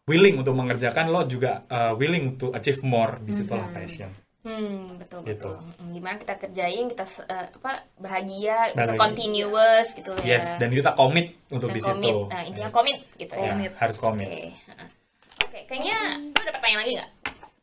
[SPEAKER 2] willing untuk mengerjakan, lo juga uh, willing to achieve more. Di situlah passion.
[SPEAKER 1] Hmm, betul
[SPEAKER 2] Gitu.
[SPEAKER 1] betul. Hmm, Di mana kita kerjain, kita eh, apa bahagia, bisa continuous gitu ya.
[SPEAKER 2] Yes, dan kita commit untuk
[SPEAKER 1] Dan
[SPEAKER 2] di
[SPEAKER 1] komit.
[SPEAKER 2] situ.
[SPEAKER 1] Nah, intinya komit gitu ya.
[SPEAKER 2] Ya,
[SPEAKER 3] Komit.
[SPEAKER 2] harus
[SPEAKER 1] Oke.
[SPEAKER 2] commit.
[SPEAKER 1] heeh. Oke, kayaknya lu ada pertanyaan lagi nggak?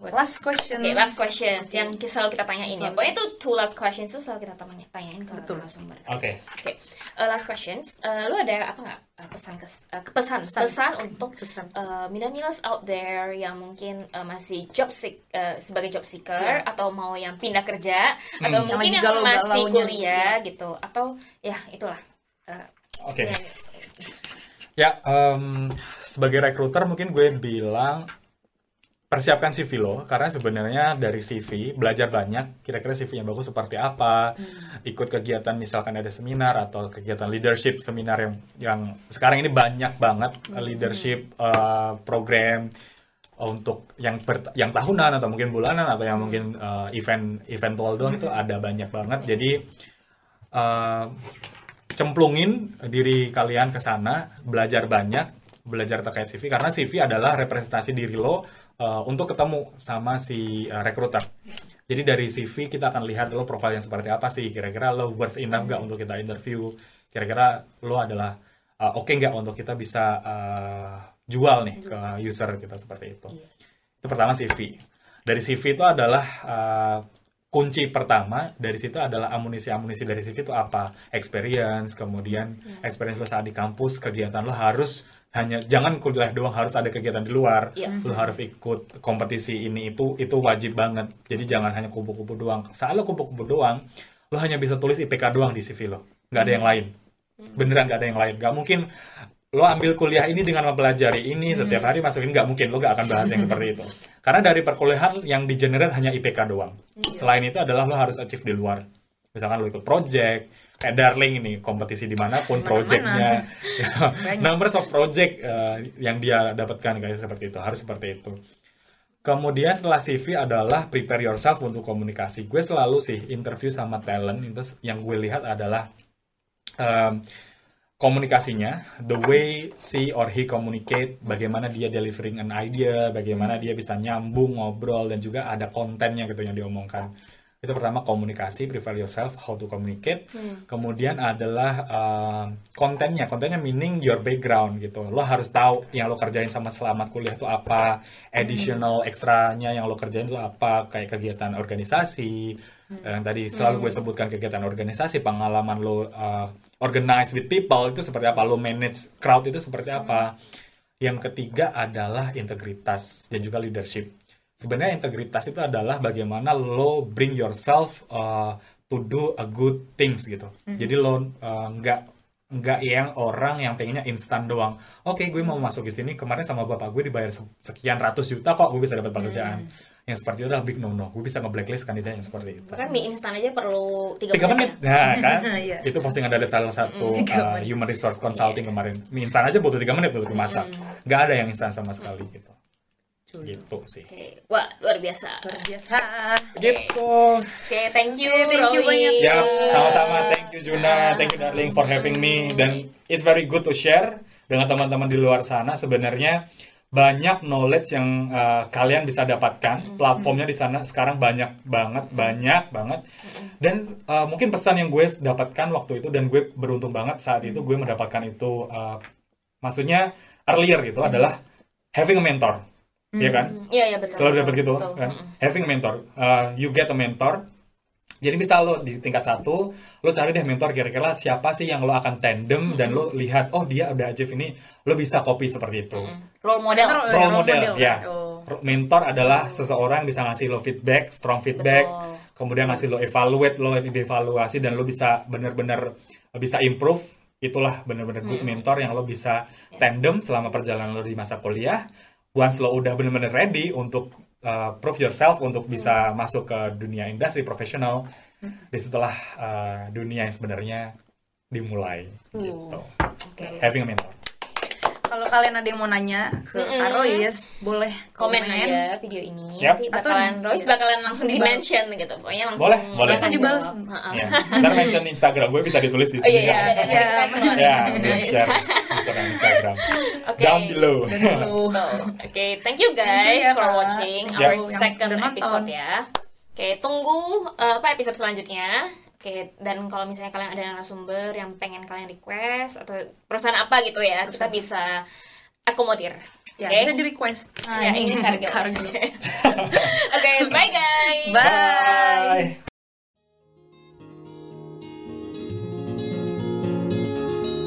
[SPEAKER 3] Last question
[SPEAKER 1] Oke, last questions yang selalu kita tanyain ya. Pokoknya itu two last questions itu selalu kita tanya tanyain ke
[SPEAKER 3] Betul.
[SPEAKER 1] narasumber.
[SPEAKER 2] Oke.
[SPEAKER 1] Oke. Eh, last questions. Eh, lu ada apa nggak eh, pesan kes, eh, pesan
[SPEAKER 3] Pesan.
[SPEAKER 1] pesan untuk
[SPEAKER 3] Pesan.
[SPEAKER 1] eh, millennials out there yang mungkin eh, masih job seek eh, sebagai job seeker
[SPEAKER 3] Iya.
[SPEAKER 1] atau mau yang pindah kerja atau
[SPEAKER 3] Yang
[SPEAKER 1] mungkin yang masih
[SPEAKER 3] galau-galaunya.
[SPEAKER 1] kuliah gitu atau ya itulah. Eh,
[SPEAKER 2] Oke.
[SPEAKER 1] millennials.
[SPEAKER 2] Ya, em, sebagai rekruter mungkin gue bilang persiapkan CV lo karena sebenarnya dari CV belajar banyak kira-kira CV yang bagus seperti apa ikut kegiatan misalkan ada seminar atau kegiatan leadership seminar yang yang sekarang ini banyak banget uh, leadership uh, program untuk yang ber- yang tahunan atau mungkin bulanan atau yang mungkin uh, event eventual doang itu ada banyak banget. Jadi uh, cemplungin diri kalian ke sana, belajar banyak, belajar terkait CV karena CV adalah representasi diri lo uh, untuk ketemu sama si uh, rekruter. Jadi dari CV kita akan lihat lo profil yang seperti apa sih, kira-kira lo worth enough gak untuk kita interview, kira-kira lo adalah uh, oke nggak untuk kita bisa uh, jual nih ke user kita seperti itu. Itu pertama CV. Dari CV itu adalah uh, kunci pertama dari situ adalah amunisi-amunisi dari CV itu apa? Experience, kemudian experience lo saat di kampus, kegiatan lo harus hanya jangan kuliah doang harus ada kegiatan di luar.
[SPEAKER 1] Iya.
[SPEAKER 2] Lo harus ikut kompetisi ini itu itu wajib banget. Jadi jangan hanya kumpul-kumpul doang. Saat lo kumpul-kumpul doang, lo hanya bisa tulis IPK doang di CV lo. nggak ada yang lain. Beneran nggak ada yang lain. Nggak mungkin lo ambil kuliah ini dengan mempelajari ini setiap hari masukin nggak mungkin lo nggak akan bahas yang seperti itu karena dari perkuliahan yang di generate hanya IPK doang selain itu adalah lo harus achieve di luar misalkan lo ikut project kayak Darling ini kompetisi di mana pun projectnya. Numbers of project eh, yang dia dapatkan kayak seperti itu. Harus seperti itu. Kemudian setelah CV adalah prepare yourself untuk komunikasi. Gue selalu sih interview sama talent. Itu yang gue lihat adalah um, komunikasinya, the way she or he communicate, bagaimana dia delivering an idea, bagaimana dia bisa nyambung, ngobrol, dan juga ada kontennya gitu yang diomongkan. Itu pertama komunikasi, prepare yourself, how to communicate. Kemudian adalah uh, kontennya, kontennya meaning your background gitu. Lo harus tahu yang lo kerjain sama selamat kuliah itu apa, additional extranya yang lo kerjain itu apa, kayak kegiatan organisasi, yang tadi selalu gue sebutkan kegiatan organisasi, pengalaman lo uh, organize with people itu seperti apa, lo manage crowd itu seperti apa. Yang ketiga adalah integritas dan juga leadership. Sebenarnya integritas itu adalah bagaimana lo bring yourself uh, to do a good things gitu. Jadi lo uh, nggak nggak yang orang yang pengennya instan doang. Oke, gue mau masuk di sini kemarin sama bapak gue dibayar se- sekian ratus juta kok gue bisa dapat pekerjaan. Yang seperti itu adalah big no no. Gue bisa nge-blacklist kandidat yang seperti itu.
[SPEAKER 1] Bahkan mie instan aja perlu 3
[SPEAKER 2] Tiga menit, nah kan?
[SPEAKER 3] Iya.
[SPEAKER 2] itu postingan dari salah satu uh, human resource consulting kemarin. Mie instan aja butuh tiga menit untuk dimasak. Nggak ada yang instan sama sekali gitu. Gitu sih.
[SPEAKER 1] Oke, wah luar biasa.
[SPEAKER 3] luar biasa
[SPEAKER 2] Gitu.
[SPEAKER 1] Oke, thank you,
[SPEAKER 3] Oke, thank you
[SPEAKER 1] Roy.
[SPEAKER 3] banyak.
[SPEAKER 2] Ya, sama-sama. Thank you Juna, thank you darling for having me. Dan it's very good to share dengan teman-teman di luar sana. Sebenarnya banyak knowledge yang uh, kalian bisa dapatkan. Platformnya di sana sekarang banyak banget, banyak banget. Dan uh, mungkin pesan yang gue dapatkan waktu itu dan gue beruntung banget saat itu gue mendapatkan itu. uh, maksudnya earlier gitu adalah having a mentor, ya kan?
[SPEAKER 1] Iya, iya betul.
[SPEAKER 2] selalu dapat gitu
[SPEAKER 1] betul.
[SPEAKER 2] kan
[SPEAKER 1] Mm-mm.
[SPEAKER 2] having a mentor uh, you get a mentor jadi bisa lo di tingkat satu lo cari deh mentor kira-kira siapa sih yang lo akan tandem dan lo lihat oh dia udah achieve ini lo bisa copy seperti itu
[SPEAKER 1] Role model.
[SPEAKER 3] Mentor,
[SPEAKER 2] role
[SPEAKER 3] role
[SPEAKER 2] model,
[SPEAKER 3] model,
[SPEAKER 2] ya
[SPEAKER 3] oh.
[SPEAKER 2] mentor adalah seseorang bisa ngasih lo feedback strong feedback
[SPEAKER 1] Betul.
[SPEAKER 2] kemudian ngasih lo evaluate lo evaluasi dan lo bisa bener-bener bisa improve itulah bener-bener good mentor yang lo bisa tandem selama perjalanan lo di masa kuliah once lo udah bener-bener ready untuk uh, prove yourself untuk bisa masuk ke dunia industri profesional di situlah uh, dunia yang sebenarnya dimulai gitu.
[SPEAKER 1] Oke.
[SPEAKER 2] having a mentor
[SPEAKER 3] kalau kalian ada yang mau nanya ke Karo yes boleh
[SPEAKER 1] Komen aja video ini.
[SPEAKER 2] Yap.
[SPEAKER 1] Nanti
[SPEAKER 3] Atau
[SPEAKER 1] bakalan Royce bakalan langsung di mention gitu. Pokoknya langsung
[SPEAKER 2] Boleh, boleh.
[SPEAKER 1] langsung
[SPEAKER 3] Langsung dibalas.
[SPEAKER 2] ya. ntar mention Instagram gue bisa ditulis di
[SPEAKER 1] Oh
[SPEAKER 2] sini
[SPEAKER 1] iya, iya,
[SPEAKER 2] ya.
[SPEAKER 1] ada, ada,
[SPEAKER 3] Siap.
[SPEAKER 1] ada, ada.
[SPEAKER 2] ya di share Instagram Instagram
[SPEAKER 1] Oke.
[SPEAKER 2] down below.
[SPEAKER 1] Oke, thank you guys
[SPEAKER 3] ya,
[SPEAKER 1] for watching
[SPEAKER 2] Yap.
[SPEAKER 1] our second episode ya. Oke, tunggu uh, apa episode selanjutnya. Oke, dan kalau misalnya kalian ada narasumber yang pengen kalian request atau perusahaan apa gitu ya, kita bisa akomodir.
[SPEAKER 3] Ya,
[SPEAKER 1] Oke.
[SPEAKER 3] bisa di request.
[SPEAKER 1] Ya, ini
[SPEAKER 3] kargo.
[SPEAKER 1] Oke, bye guys.
[SPEAKER 3] Bye.
[SPEAKER 2] Bye.